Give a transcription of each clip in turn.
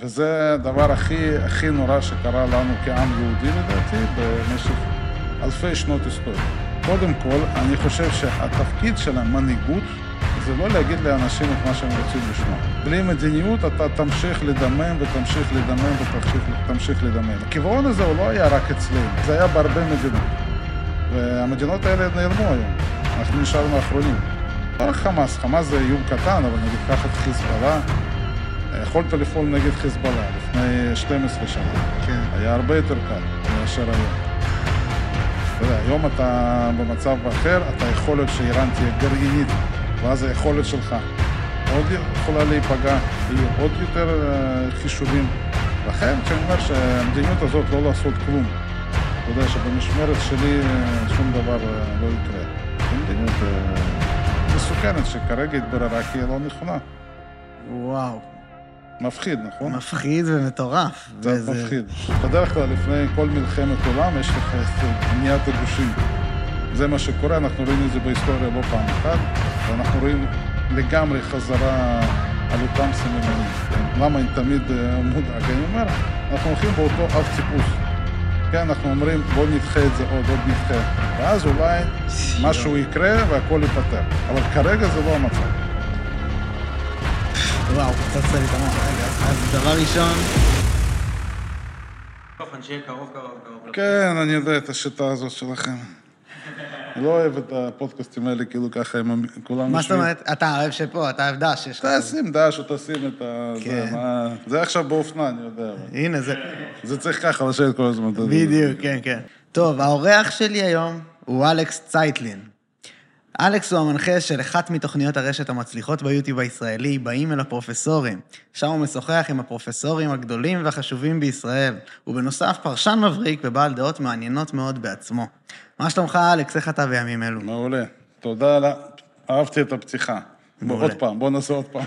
וזה הדבר הכי, הכי נורא שקרה לנו כעם יהודי לדעתי במשך אלפי שנות היסטוריה. קודם כל, אני חושב שהתפקיד של המנהיגות זה לא להגיד לאנשים את מה שהם רוצים לשמוע. בלי מדיניות אתה תמשיך לדמם ותמשיך לדמם ותמשיך לדמם. הכיוון הזה הוא לא היה רק אצלנו, זה היה בהרבה מדינות. והמדינות האלה נעלמו היום, אנחנו נשארנו האחרונים. לא רק חמאס, חמאס זה איום קטן, אבל נגיד קח את חיזבאללה, יכולת לפעול נגד חיזבאללה לפני 12 שנה. כן. היה הרבה יותר קל מאשר היום. אתה יודע, היום אתה במצב אחר, אתה יכול להיות שאיראן תהיה גרעינית, ואז היכולת שלך עוד יכולה להיפגע, יהיו עוד יותר אה, חישובים. לכן, כשאני אומר שהמדיניות הזאת לא לעשות כלום, אתה יודע שבמשמרת שלי אה, שום דבר אה, לא יקרה. זו מדיניות מסוכנת שכרגע התבררה כלא נכונה. וואו. מפחיד, נכון? מפחיד ומטורף. זה וזה... מפחיד. בדרך כלל, לפני כל מלחמת עולם, יש לך בניית הגושים. זה מה שקורה, אנחנו רואים את זה בהיסטוריה לא פעם אחת, ואנחנו רואים לגמרי חזרה על אותם סממנים. למה אני תמיד אה, מודאג? אני אומר, אנחנו הולכים באותו אב טיפוס. כן, אנחנו אומרים, בואו נדחה את זה עוד, עוד נדחה. ואז אולי משהו יקרה והכל ייפתר. אבל כרגע זה לא המצב. וואו, קצת לי את המוח. רגע, אז דבר ראשון... כן, אני יודע את השיטה הזאת שלכם. אני לא אוהב את הפודקאסטים האלה, כאילו ככה עם כולם... מה זאת אומרת? אתה אוהב שפה, אתה אוהב דש, יש לך... תשים דש או תשים את ה... כן. זה עכשיו באופנה, אני יודע. הנה, זה... זה צריך ככה לשבת כל הזמן. בדיוק, כן, כן. טוב, האורח שלי היום הוא אלכס צייטלין. אלכס הוא המנחה של אחת מתוכניות הרשת המצליחות ביוטיוב הישראלי, באים אל הפרופסורים. שם הוא משוחח עם הפרופסורים הגדולים והחשובים בישראל. הוא בנוסף פרשן מבריק ובעל דעות מעניינות מאוד בעצמו. מה שלומך, אלכס? איך אתה בימים אלו? מעולה. תודה, לה... אהבתי את הפתיחה. בוא עוד פעם, בוא נעשה עוד פעם.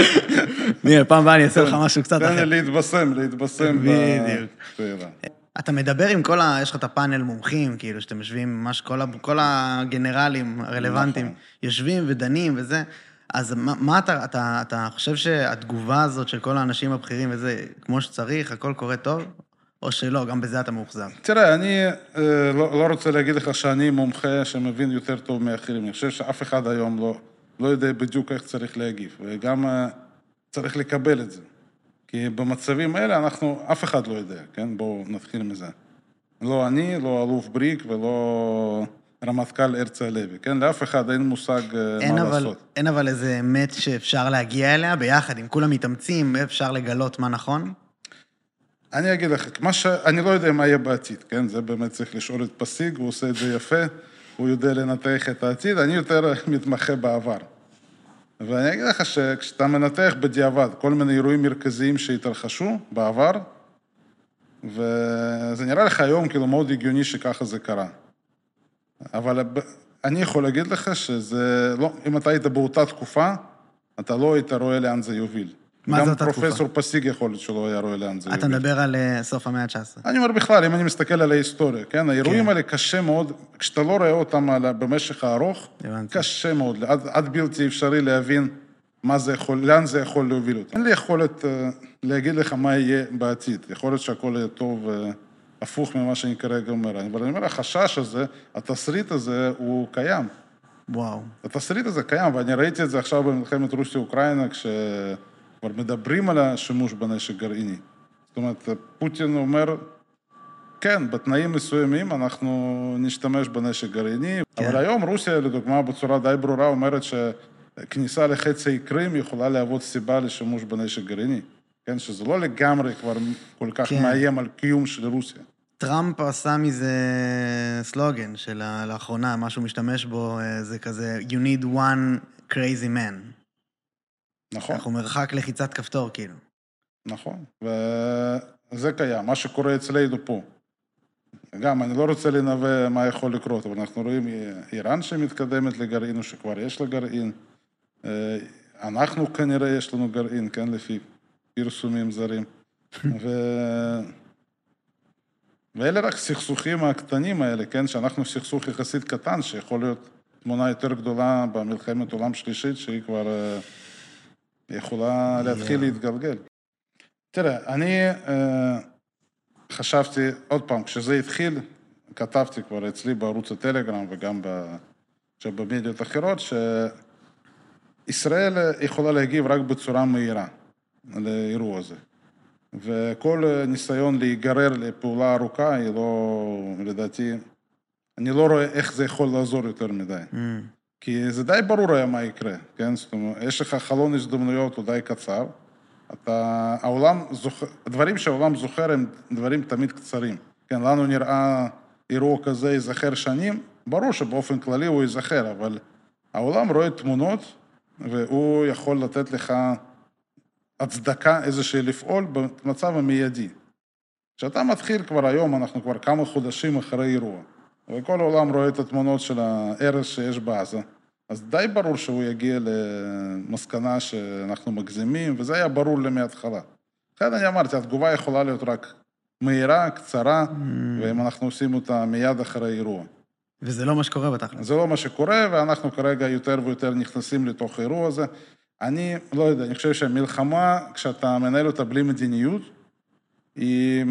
נראה, פעם הבאה אני אעשה לך משהו קצת אחר. תן לי להתבשם, להתבשם. בדיוק. אתה מדבר עם כל ה... יש לך את הפאנל מומחים, כאילו, שאתם יושבים, ממש כל, ה... כל הגנרלים הרלוונטיים נכון. יושבים ודנים וזה. אז מה, מה אתה, אתה, אתה חושב שהתגובה הזאת של כל האנשים הבכירים וזה, כמו שצריך, הכל קורה טוב? או שלא, גם בזה אתה מאוכזב? תראה, אני אה, לא, לא רוצה להגיד לך שאני מומחה שמבין יותר טוב מאחרים. אני חושב שאף אחד היום לא, לא יודע בדיוק איך צריך להגיב, וגם אה, צריך לקבל את זה. כי במצבים האלה אנחנו, אף אחד לא יודע, כן? בואו נתחיל מזה. לא אני, לא אלוף בריק ולא רמטכ"ל הרצל הלוי, כן? לאף אחד אין מושג אה, אין מה אבל, לעשות. אין אבל איזה אמת שאפשר להגיע אליה ביחד, אם כולם מתאמצים, אפשר לגלות מה נכון? אני אגיד לך, מה ש... אני לא יודע מה יהיה בעתיד, כן? זה באמת צריך לשאול את פסיג, הוא עושה את זה יפה, הוא יודע לנתח את העתיד, אני יותר מתמחה בעבר. ואני אגיד לך שכשאתה מנתח בדיעבד כל מיני אירועים מרכזיים שהתרחשו בעבר, וזה נראה לך היום כאילו מאוד הגיוני שככה זה קרה. אבל אני יכול להגיד לך שזה לא, אם אתה היית באותה תקופה, אתה לא היית רואה לאן זה יוביל. מה זאת התקופה? גם פרופסור פסיג יכול להיות שלא היה רואה לאן זה יוביל. אתה מדבר על אה, סוף המאה ה-19. אני אומר בכלל, אם אני מסתכל על ההיסטוריה, כן? האירועים כן. האלה קשה מאוד, כשאתה לא רואה אותם במשך הארוך. קשה מאוד, עד, עד בלתי אפשרי להבין מה זה יכול, לאן זה יכול להוביל אותי. אין לי יכולת uh, להגיד לך מה יהיה בעתיד. יכול להיות שהכל יהיה טוב, uh, הפוך ממה שאני כרגע אומר. אבל אני אומר, החשש הזה, התסריט הזה, הוא קיים. וואו. התסריט הזה קיים, ואני ראיתי את זה עכשיו במלחמת רוסיה-אוקראינה, כש... כבר מדברים על השימוש בנשק גרעיני. זאת אומרת, פוטין אומר, כן, בתנאים מסוימים אנחנו נשתמש בנשק גרעיני, כן. אבל היום רוסיה, לדוגמה, בצורה די ברורה אומרת שכניסה לחצי קרים יכולה להוות סיבה לשימוש בנשק גרעיני. כן, שזה לא לגמרי כבר כל כך כן. מאיים על קיום של רוסיה. טראמפ עשה מזה סלוגן של לאחרונה, מה שהוא משתמש בו אה, זה כזה, you need one crazy man. נכון. אנחנו מרחק לחיצת כפתור, כאילו. נכון, וזה קיים, מה שקורה אצלנו פה. גם, אני לא רוצה לנבא מה יכול לקרות, אבל אנחנו רואים איראן שמתקדמת לגרעין, או שכבר יש לה גרעין. אה, אנחנו כנראה יש לנו גרעין, כן, לפי פרסומים זרים. ו... ואלה רק סכסוכים הקטנים האלה, כן, שאנחנו סכסוך יחסית קטן, שיכול להיות תמונה יותר גדולה במלחמת עולם שלישית, שהיא כבר... יכולה להתחיל להתגלגל. תראה, אני אה, חשבתי, עוד פעם, כשזה התחיל, כתבתי כבר אצלי בערוץ הטלגרם וגם במדיות אחרות, שישראל יכולה להגיב רק בצורה מהירה לאירוע הזה. וכל ניסיון להיגרר לפעולה ארוכה היא לא, לדעתי, אני לא רואה איך זה יכול לעזור יותר מדי. Mm. כי זה די ברור היה מה יקרה, כן? זאת אומרת, יש לך חלון הזדמנויות הוא די קצר. אתה, העולם זוכר, הדברים שהעולם זוכר הם דברים תמיד קצרים. כן, לנו נראה אירוע כזה ייזכר שנים, ברור שבאופן כללי הוא ייזכר, אבל העולם רואה תמונות, והוא יכול לתת לך הצדקה איזושהי לפעול במצב המיידי. כשאתה מתחיל כבר היום, אנחנו כבר כמה חודשים אחרי אירוע, וכל העולם רואה את התמונות של ההרס שיש בעזה, אז די ברור שהוא יגיע למסקנה שאנחנו מגזימים, וזה היה ברור לי מההתחלה. לכן אני אמרתי, התגובה יכולה להיות רק מהירה, קצרה, ואם אנחנו עושים אותה מיד אחרי אירוע. וזה לא מה שקורה בתכלס. זה לא מה שקורה, ואנחנו כרגע יותר ויותר נכנסים לתוך האירוע הזה. אני לא יודע, אני חושב שהמלחמה, כשאתה מנהל אותה בלי מדיניות, היא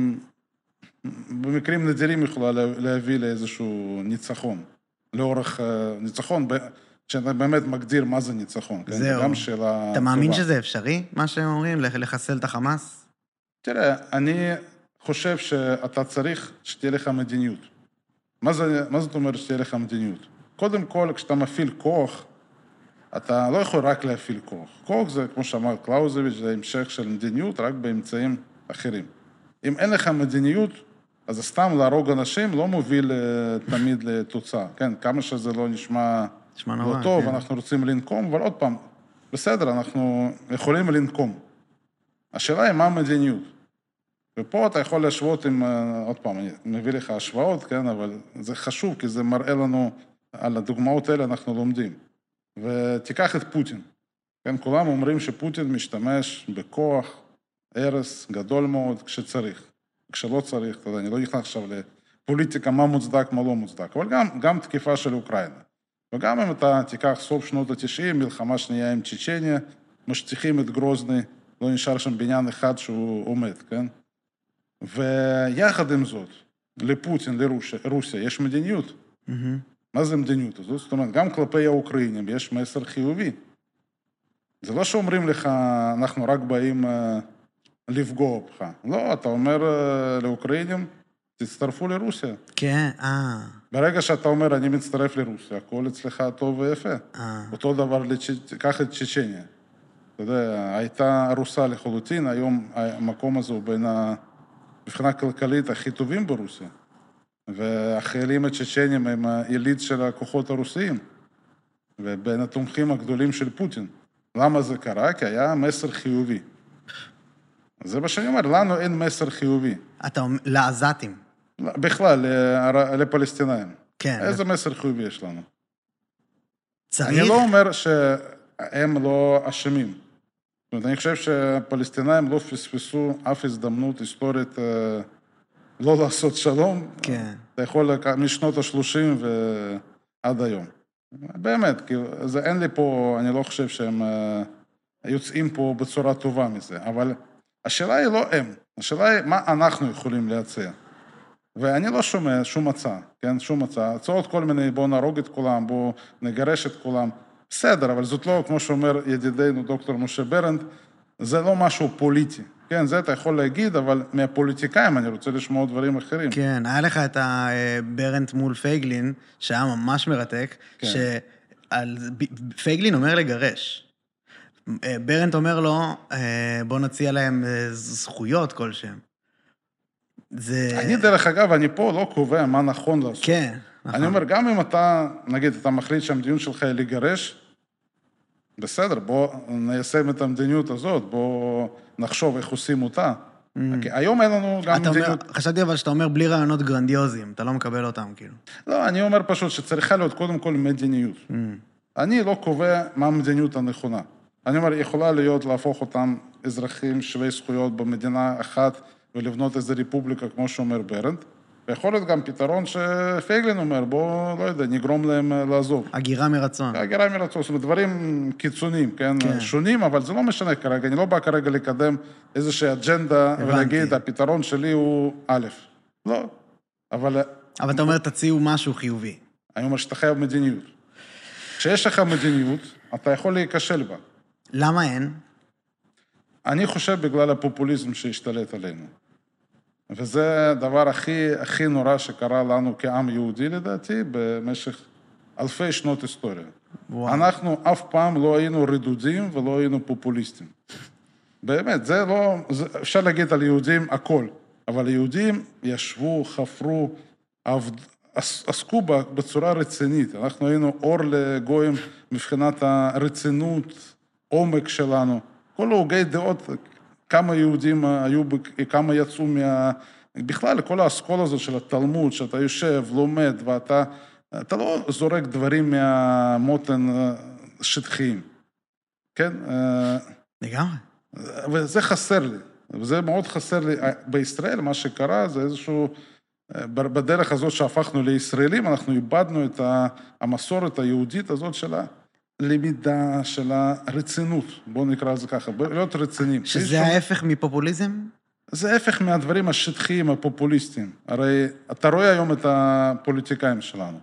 במקרים נדירים יכולה לה- להביא לאיזשהו ניצחון. לאורך אה, ניצחון, שאתה באמת מגדיר מה זה ניצחון. כן? זהו. גם שאלה אתה מאמין. שזה אפשרי, מה שהם אומרים, לח- לחסל את החמאס? תראה, אני חושב שאתה צריך שתהיה לך מדיניות. מה, זה, מה זאת אומרת שתהיה לך מדיניות? קודם כל, כשאתה מפעיל כוח, אתה לא יכול רק להפעיל כוח. כוח זה, כמו שאמר קלאוזביץ', זה המשך של מדיניות, רק באמצעים אחרים. אם אין לך מדיניות, אז סתם להרוג אנשים לא מוביל אה, תמיד לתוצאה, כן? כמה שזה לא נשמע נשמע לא נורא. טוב, כן. אנחנו רוצים לנקום, אבל עוד פעם, בסדר, אנחנו יכולים לנקום. השאלה היא מה המדיניות. ופה אתה יכול להשוות עם, אה, עוד פעם, אני מביא לך השוואות, כן, אבל זה חשוב, כי זה מראה לנו, על הדוגמאות האלה אנחנו לומדים. ותיקח את פוטין. כן, כולם אומרים שפוטין משתמש בכוח, הרס גדול מאוד כשצריך. כשלא צריך, אתה יודע, אני לא נכנס עכשיו לפוליטיקה, מה מוצדק, מה לא מוצדק, אבל גם, גם תקיפה של אוקראינה. וגם אם אתה תיקח סוף שנות ה-90, מלחמה שנייה עם צ'צ'ניה, משטיחים את גרוזני, לא נשאר שם בניין אחד שהוא עומד, כן? ויחד עם זאת, לפוטין, לרוסיה, רוסיה, יש מדיניות. מהמם. מה זה המדיניות הזאת? זאת אומרת, גם כלפי האוקראינים יש מסר חיובי. זה לא שאומרים לך, אנחנו רק באים אה, לפגוע בך. לא, אתה אומר אה, לאוקראינים, תצטרפו לרוסיה. כן, אה, ברגע שאתה אומר, אני מצטרף לרוסיה, הכל אצלך טוב ויפה. אה. אותו דבר. קח את צ'צ'ניה. אתה יודע, הייתה ארוסה לחלוטין, היום המקום הזה הוא בין ה... מבחינה כלכלית הכי טובים ברוסיה. והחיילים הצ'צ'נים הם העילית של הכוחות הרוסיים, ובין התומכים הגדולים של פוטין. למה זה קרה? כי היה מסר חיובי. זה מה שאני אומר, לנו אין מסר חיובי. אתה אומר, לעזתים. בכלל, ל- לפלסטינאים. כן. איזה מסר חיובי יש לנו? צריך... אני לא אומר שהם לא אשמים. זאת אומרת, אני חושב שהפלסטינאים לא פספסו אף הזדמנות היסטורית אה, לא לעשות שלום. כן. אתה יכול משנות ה-30 ועד היום. באמת, כי זה אין לי פה, אני לא חושב שהם אה, יוצאים פה בצורה טובה מזה, אבל השאלה היא לא הם, השאלה היא מה אנחנו יכולים להציע. ואני לא שומע שום הצעה, כן? שום הצעה. הצעות כל מיני, בואו נהרוג את כולם, בואו נגרש את כולם. בסדר, אבל זאת לא, כמו שאומר ידידנו דוקטור משה ברנד, זה לא משהו פוליטי. כן, זה אתה יכול להגיד, אבל מהפוליטיקאים אני רוצה לשמוע דברים אחרים. כן, היה לך את הברנט מול פייגלין, שהיה ממש מרתק, כן. שעל... ב- פייגלין אומר לגרש. אה, ברנט אומר לו, אה, בוא נציע להם אה, זכויות כלשהם. זה... אני, דרך אגב, אני פה לא קובע מה נכון לעשות. כן, נכון. אני אומר, גם אם אתה, נגיד, אתה מחליט שהמדיניות שלך היא לגרש, בסדר, בוא ניישם את המדיניות הזאת, בוא נחשוב איך עושים אותה. כי היום אין לנו גם Mm. אתה אומר, מדיניות... חשבתי אבל שאתה אומר בלי רעיונות גרנדיוזיים, אתה לא מקבל אותם, כאילו. לא, אני אומר פשוט שצריכה להיות קודם כל מדיניות. Mm. אני לא קובע מה המדיניות הנכונה. אני אומר, יכולה להיות להפוך אותם אזרחים שווי זכויות במדינה אחת ולבנות איזו רפובליקה, כמו שאומר ברנד, ויכול להיות גם פתרון שפייגלין אומר, בואו, לא יודע, נגרום להם אה, לעזוב. הגירה מרצון. הגירה מרצון, זאת אומרת, דברים קיצוניים, כן? כן. שונים, אבל זה לא משנה כרגע, אני לא בא כרגע לקדם איזושהי אג'נדה הבנתי. ולהגיד, הפתרון שלי הוא א'. לא. אבל אבל אתה אומר, תציעו משהו חיובי. אני אומר שאתה חייב מדיניות. כשיש לך מדיניות, אתה יכול להיכשל בה. למה אין? אני חושב בגלל הפופוליזם שהשתלט עלינו. וזה הדבר הכי, הכי נורא שקרה לנו כעם יהודי, לדעתי, במשך אלפי שנות היסטוריה. וואו. אנחנו אף פעם לא היינו רדודים ולא היינו פופוליסטים. באמת, זה לא... זה, אפשר להגיד על יהודים הכל, אבל יהודים ישבו, חפרו, עבד, עס, עסקו בצורה רצינית. אנחנו היינו אור לגויים מבחינת הרצינות, עומק שלנו. כל הוגי דעות, כמה יהודים היו, כמה יצאו מה... בכלל, כל האסכולה הזאת של התלמוד, שאתה יושב, לומד, ואתה... אתה לא זורק דברים מהמותן אה, שטחיים, כן? אה, לגמרי. וזה חסר לי, וזה מאוד חסר לי. בישראל מה שקרה זה איזשהו, אה, בדרך הזאת שהפכנו לישראלים, אנחנו איבדנו את המסורת היהודית הזאת של הלמידה, של הרצינות, בואו נקרא לזה ככה, להיות רציניים. שזה מישהו- ההפך מפופוליזם? זה ההפך מהדברים השטחיים, הפופוליסטיים. הרי אתה רואה היום את הפוליטיקאים שלנו.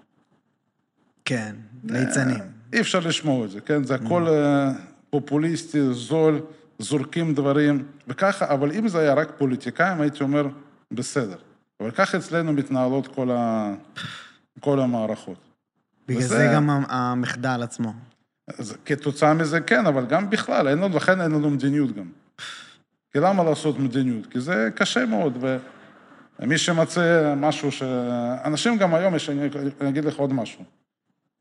כן, ליצנים. אי אפשר לשמוע את זה, כן? זה הכל אה, פופוליסטי, זול, זורקים דברים, וככה, אבל אם זה היה רק פוליטיקאים, הייתי אומר, בסדר. אבל ככה אצלנו מתנהלות כל, ה... כל המערכות. בגלל וזה- זה גם המחדל עצמו. אז כתוצאה מזה כן, אבל גם בכלל, אין לנו, לכן אין לנו מדיניות גם. כי למה לעשות מדיניות? כי זה קשה מאוד, ומי שמצא משהו ש... אנשים גם היום, יש, אני אגיד לך עוד משהו.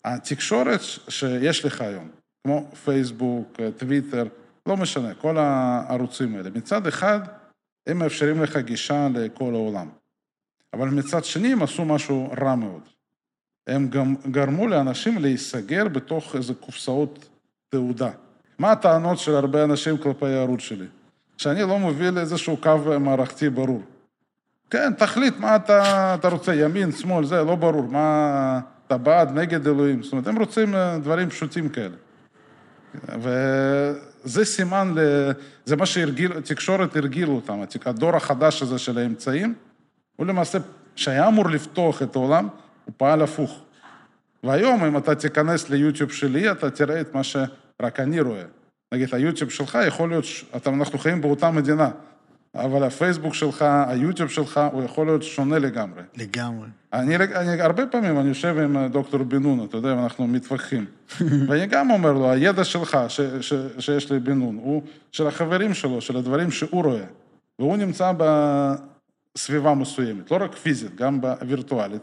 התקשורת שיש לך היום, כמו פייסבוק, טוויטר, לא משנה, כל הערוצים האלה, מצד אחד, הם מאפשרים לך גישה לכל העולם. אבל מצד שני, הם עשו משהו רע מאוד. הם גם גרמו לאנשים להיסגר בתוך איזה קופסאות תעודה. מה הטענות של הרבה אנשים כלפי הערוץ שלי? שאני לא מוביל איזשהו קו מערכתי ברור. כן, תחליט מה אתה, אתה רוצה, ימין, שמאל, זה לא ברור. מה, אתה בעד, נגד אלוהים. זאת אומרת, הם רוצים אה, דברים פשוטים כאלה. וזה סימן, ל... זה מה שהרגיל, התקשורת הרגילה אותם. הדור החדש הזה של האמצעים, הוא למעשה, שהיה אמור לפתוח את העולם, הוא פעל הפוך. והיום, אם אתה תיכנס ליוטיוב שלי, אתה תראה את מה שרק אני רואה. נגיד, היוטיוב שלך יכול להיות, ש- אתה, אנחנו חיים באותה מדינה, אבל הפייסבוק שלך, היוטיוב שלך, הוא יכול להיות שונה לגמרי. לגמרי. אני, אני הרבה פעמים, אני יושב עם אה, דוקטור בן נון, אתה יודע, אנחנו מתווכחים. ואני גם אומר לו, הידע שלך, ש, ש, שיש לבן נון, הוא של החברים שלו, של הדברים שהוא רואה. והוא נמצא בסביבה מסוימת, לא רק פיזית, גם וירטואלית.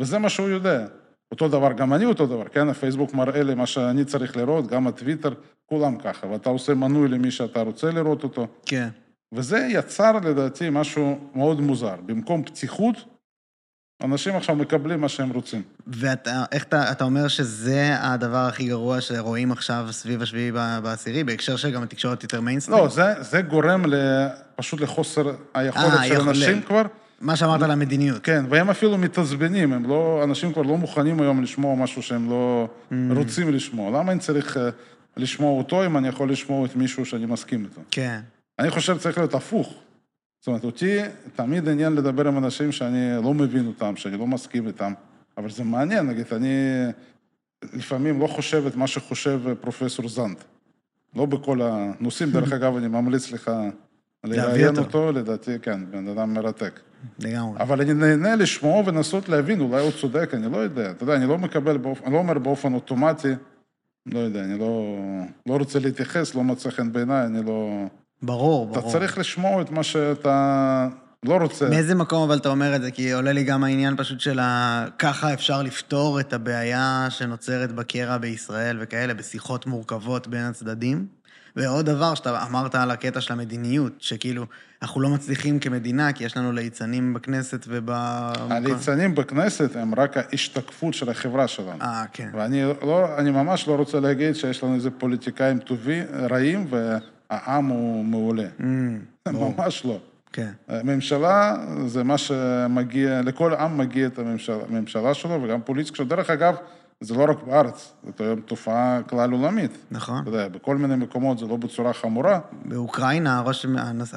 וזה מה שהוא יודע. אותו דבר, גם אני אותו דבר, כן? הפייסבוק מראה לי מה שאני צריך לראות, גם הטוויטר, כולם ככה. ואתה עושה מנוי למי שאתה רוצה לראות אותו. כן. וזה יצר לדעתי משהו מאוד מוזר. במקום פתיחות, אנשים עכשיו מקבלים מה שהם רוצים. ואתה, איך אתה, אתה אומר שזה הדבר הכי גרוע שרואים עכשיו סביב השביעי בעשירי, בהקשר שגם התקשורת יותר מיינסטרים? לא, זה, זה גורם פשוט לחוסר היכולת אה, של יכול- אנשים כבר, מה שאמרת על המדיניות. כן, והם אפילו מתעצבנים, הם לא, אנשים כבר לא מוכנים היום לשמוע משהו שהם לא Mm. רוצים לשמוע. למה אני צריך אה, לשמוע אותו אם אני יכול לשמוע את מישהו שאני מסכים איתו? כן. אני חושב שצריך להיות הפוך. זאת אומרת, אותי תמיד עניין לדבר עם אנשים שאני לא מבין אותם, שאני לא מסכים איתם, אבל זה מעניין, נגיד, אני לפעמים לא חושב את מה שחושב פרופסור זנט. לא בכל הנושאים, דרך אגב, אני ממליץ לך לראיין אותו. לדעתי, כן, בן אדם מרתק. לגמרי. אבל אני נהנה לשמוע ולנסות להבין, אולי הוא צודק, אני לא יודע. אתה יודע, אני לא מקבל, באופ... אני לא אומר באופן אוטומטי, לא יודע, אני לא, לא רוצה להתייחס, לא מצא חן בעיניי, אני לא... ברור, אתה ברור. צריך לשמוע את מה שאתה לא רוצה. מאיזה מקום אבל אתה אומר את זה? כי עולה לי גם העניין פשוט של ה... ככה אפשר לפתור את הבעיה שנוצרת בקרע בישראל וכאלה, בשיחות מורכבות בין הצדדים. ועוד דבר שאתה אמרת על הקטע של המדיניות, שכאילו, אנחנו לא מצליחים כמדינה, כי יש לנו ליצנים בכנסת וב... הליצנים בכנסת הם רק ההשתקפות של החברה שלנו. אה, כן. ואני לא, אני ממש לא רוצה להגיד שיש לנו איזה פוליטיקאים טובים, רעים, והעם הוא מעולה. Mm. ממש לא. כן. ממשלה זה מה שמגיע, לכל עם מגיע את הממשלה, הממשלה שלו וגם פוליטיקה שלו. דרך אגב, זה לא רק בארץ, זאת היום תופעה כלל עולמית. נכון. אתה יודע, בכל מיני מקומות זה לא בצורה חמורה. באוקראינה, הראש,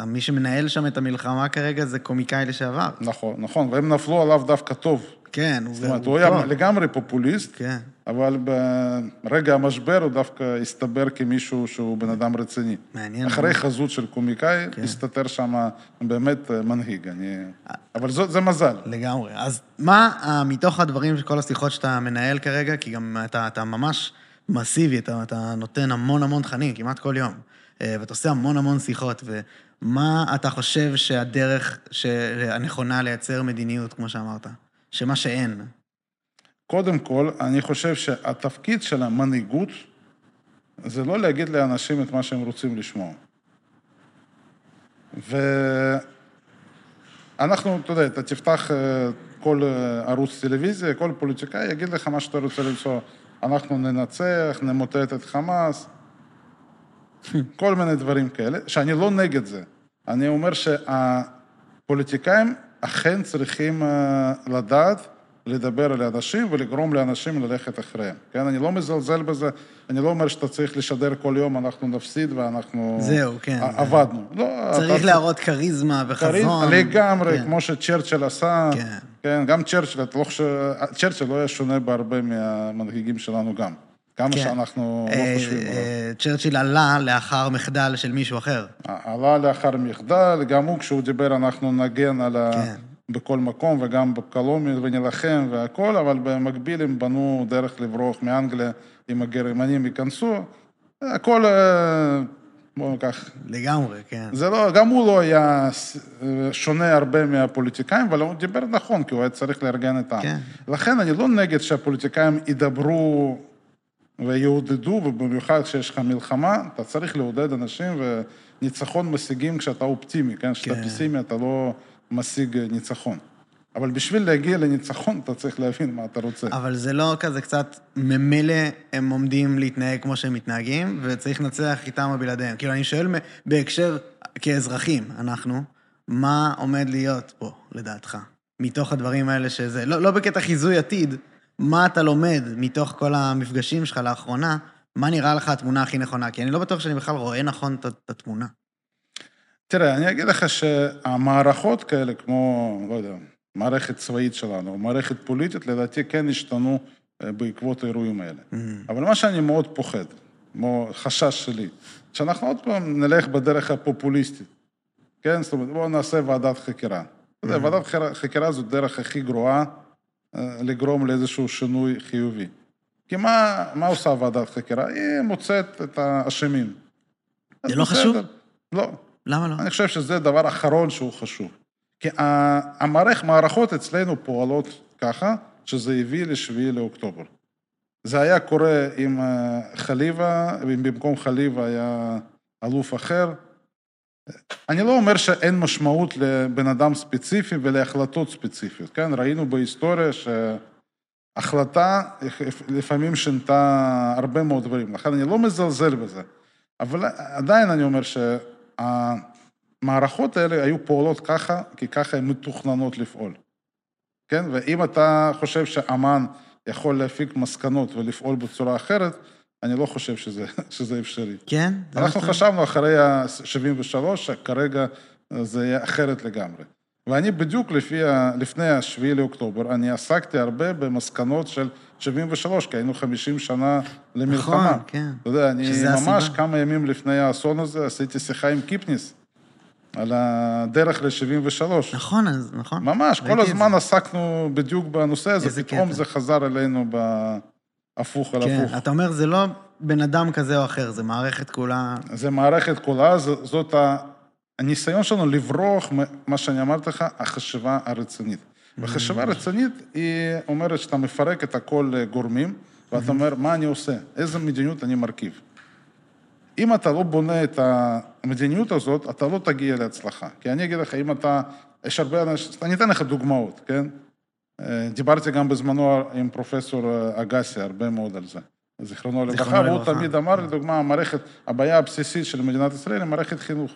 מי שמנהל שם את המלחמה כרגע זה קומיקאי לשעבר. נכון, נכון, והם נפלו עליו דווקא טוב. כן, זאת אומרת, הוא היה לגמרי פופוליסט, כן. אבל ברגע המשבר הוא דווקא הסתבר כמישהו שהוא בן אדם רציני. מעניין. אחרי חזות של קומיקאי, כן. הסתתר שם באמת מנהיג. אני... אבל זה, זה מזל. לגמרי. אז מה אה, מתוך הדברים, כל השיחות שאתה מנהל כרגע, כי גם אתה, אתה ממש מסיבי, אתה, אתה נותן המון המון תכנים, כמעט כל יום, אה, ואתה עושה המון המון שיחות, ומה אתה חושב שהדרך הנכונה לייצר מדיניות, כמו שאמרת? שמה שאין. קודם כל, אני חושב שהתפקיד של המנהיגות זה לא להגיד לאנשים את מה שהם רוצים לשמוע. ואנחנו, אתה יודע, אתה תפתח כל ערוץ טלוויזיה, כל פוליטיקאי יגיד לך מה שאתה רוצה למצוא. אנחנו ננצח, נמוטט את חמאס, כל מיני דברים כאלה, שאני לא נגד זה. אני אומר שהפוליטיקאים אכן צריכים לדעת לדבר על האנשים ולגרום לאנשים ללכת אחריהם. כן, אני לא מזלזל בזה, אני לא אומר שאתה צריך לשדר כל יום, אנחנו נפסיד ואנחנו... זהו, כן. עבדנו. זה... לא, צריך אתה... להראות כריזמה וחזון. כריזמה, לגמרי, כן. כמו שצ'רצ'ל עשה. כן. כן, גם צ'רצ'ל, אתה לא חושב... צ'רצ'ל לא היה שונה בהרבה מהמנהיגים שלנו גם. כמה כן. שאנחנו לא אה, חושבים עליו. אה, צ'רצ'יל עלה לאחר מחדל של מישהו אחר. עלה לאחר מחדל, גם הוא, כשהוא דיבר, אנחנו נגן על ה... כן. בכל מקום, וגם בקולומיה, ונילחם והכול, אבל במקביל הם בנו דרך לברוח מאנגליה, אם הגרמנים ייכנסו. הכל, אה, בואו ניקח... לגמרי, כן. זה לא, גם הוא לא היה שונה הרבה מהפוליטיקאים, אבל הוא דיבר נכון, כי הוא היה צריך לארגן את העם. כן. לכן אני לא נגד שהפוליטיקאים ידברו ויעודדו, ובמיוחד כשיש לך מלחמה, אתה צריך לעודד אנשים, וניצחון משיגים כשאתה אופטימי, כן? כשאתה כן. פסימי אתה לא משיג ניצחון. אבל בשביל להגיע לניצחון, אתה צריך להבין מה אתה רוצה. אבל זה לא כזה קצת, ממילא הם עומדים להתנהג כמו שהם מתנהגים, וצריך לנצח איתם או בלעדיהם. כאילו, אני שואל בהקשר, כאזרחים, אנחנו, מה עומד להיות פה, לדעתך? מתוך הדברים האלה שזה, לא, לא בקטע חיזוי עתיד, מה אתה לומד מתוך כל המפגשים שלך לאחרונה, מה נראה לך התמונה הכי נכונה? כי אני לא בטוח שאני בכלל רואה נכון את התמונה. תראה, אני אגיד לך שהמערכות כאלה, כמו, לא יודע, מערכת צבאית שלנו, מערכת פוליטית, לדעתי כן השתנו אה, בעקבות האירועים האלה. Mm. אבל מה שאני מאוד פוחד, כמו חשש שלי, שאנחנו עוד פעם נלך בדרך הפופוליסטית, כן? זאת אומרת, בואו נעשה ועדת חקירה. אתה יודע, mm. ועדת חקירה זו דרך הכי גרועה לגרום לאיזשהו שינוי חיובי. כי מה, מה עושה ועדת חקירה? היא מוצאת את האשמים. זה לא חשוב? לא. למה לא? אני חושב שזה הדבר האחרון שהוא חשוב. כי המערכ, המערכות אצלנו פועלות ככה, שזה הביא לשביעי לאוקטובר. זה היה קורה אם אה, חליבה, אם במקום חליבה היה אלוף אחר. אני לא אומר שאין משמעות לבן אדם ספציפי ולהחלטות ספציפיות, כן? ראינו בהיסטוריה שהחלטה לפעמים שינתה הרבה מאוד דברים, לכן אני לא מזלזל בזה. אבל עדיין אני אומר ש... המערכות האלה היו פועלות ככה, כי ככה הן מתוכננות לפעול. כן? ואם אתה חושב שאמ"ן יכול להפיק מסקנות ולפעול בצורה אחרת, אני לא חושב שזה, שזה אפשרי. כן? אנחנו חשבנו אחרי ה-73, שכרגע זה יהיה אחרת לגמרי. ואני בדיוק לפי, לפני ה-7 לאוקטובר, אני עסקתי הרבה במסקנות של 73, כי היינו 50 שנה למלחמה. נכון, כן. אתה יודע, אני ממש הסיבה. כמה ימים לפני האסון הזה עשיתי שיחה עם קיפניס על הדרך ל-73. נכון, אז, נכון. ממש, כל הזמן זה. עסקנו בדיוק בנושא הזה, פתאום קטע. זה חזר אלינו בהפוך על כן, הפוך. אתה אומר, זה לא בן אדם כזה או אחר, זה מערכת כולה... זה מערכת כולה, זאת הניסיון שלנו לברוח, מה שאני אמרתי לך, החשיבה הרצינית. וחשיבה רצינית היא אומרת שאתה מפרק את הכל לגורמים, ואתה אומר, מה אני עושה? איזה מדיניות אני מרכיב? אם אתה לא בונה את המדיניות הזאת, אתה לא תגיע להצלחה. כי אני אגיד לך, אם אתה, יש הרבה אנשים, אני אתן לך דוגמאות, כן? דיברתי גם בזמנו עם פרופסור אגסי הרבה מאוד על זה. זיכרונו לברכה, והוא תמיד אמר, לדוגמה, המערכת, הבעיה הבסיסית של מדינת ישראל היא מערכת חינוך.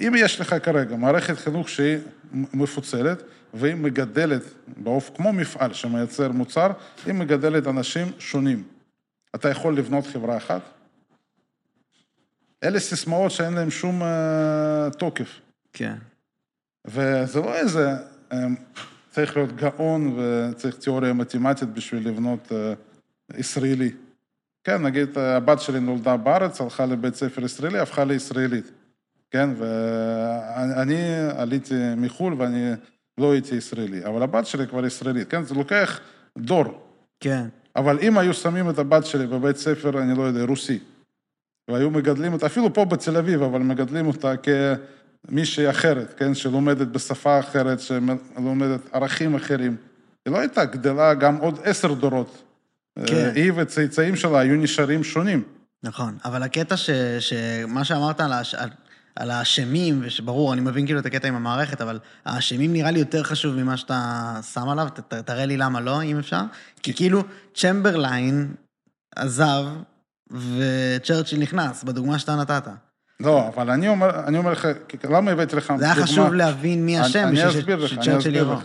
אם יש לך כרגע מערכת חינוך שהיא מפוצלת, והיא מגדלת, באופ... כמו מפעל שמייצר מוצר, היא מגדלת אנשים שונים. אתה יכול לבנות חברה אחת? אלה סיסמאות שאין להן שום uh, תוקף. כן. וזה לא איזה, um, צריך להיות גאון וצריך תיאוריה מתמטית בשביל לבנות uh, ישראלי. כן, נגיד, הבת שלי נולדה בארץ, הלכה לבית ספר ישראלי, הפכה לישראלית. כן, ואני עליתי מחו"ל ואני לא הייתי ישראלי, אבל הבת שלי כבר ישראלית, כן? זה לוקח דור. כן. אבל אם היו שמים את הבת שלי בבית ספר, אני לא יודע, רוסי, והיו מגדלים אותה, אפילו פה בתל אביב, אבל מגדלים אותה כמישהי אחרת, כן? שלומדת בשפה אחרת, שלומדת ערכים אחרים. היא לא הייתה גדלה גם עוד עשר דורות. כן. היא וצאצאים שלה היו נשארים שונים. נכון, אבל הקטע ש... שמה שאמרת על, הש... על האשמים, ושברור, אני מבין כאילו את הקטע עם המערכת, אבל האשמים נראה לי יותר חשוב ממה שאתה שם עליו, ת, תראה לי למה לא, אם אפשר. כי כאילו צ'מברליין עזב, וצ'רצ'יל נכנס, בדוגמה שאתה נתת. לא, אבל אני אומר, אני אומר לך, למה הבאתי לך דוגמה? זה היה חשוב להבין מי אשם בשביל שצ'רצ'יל יבוא.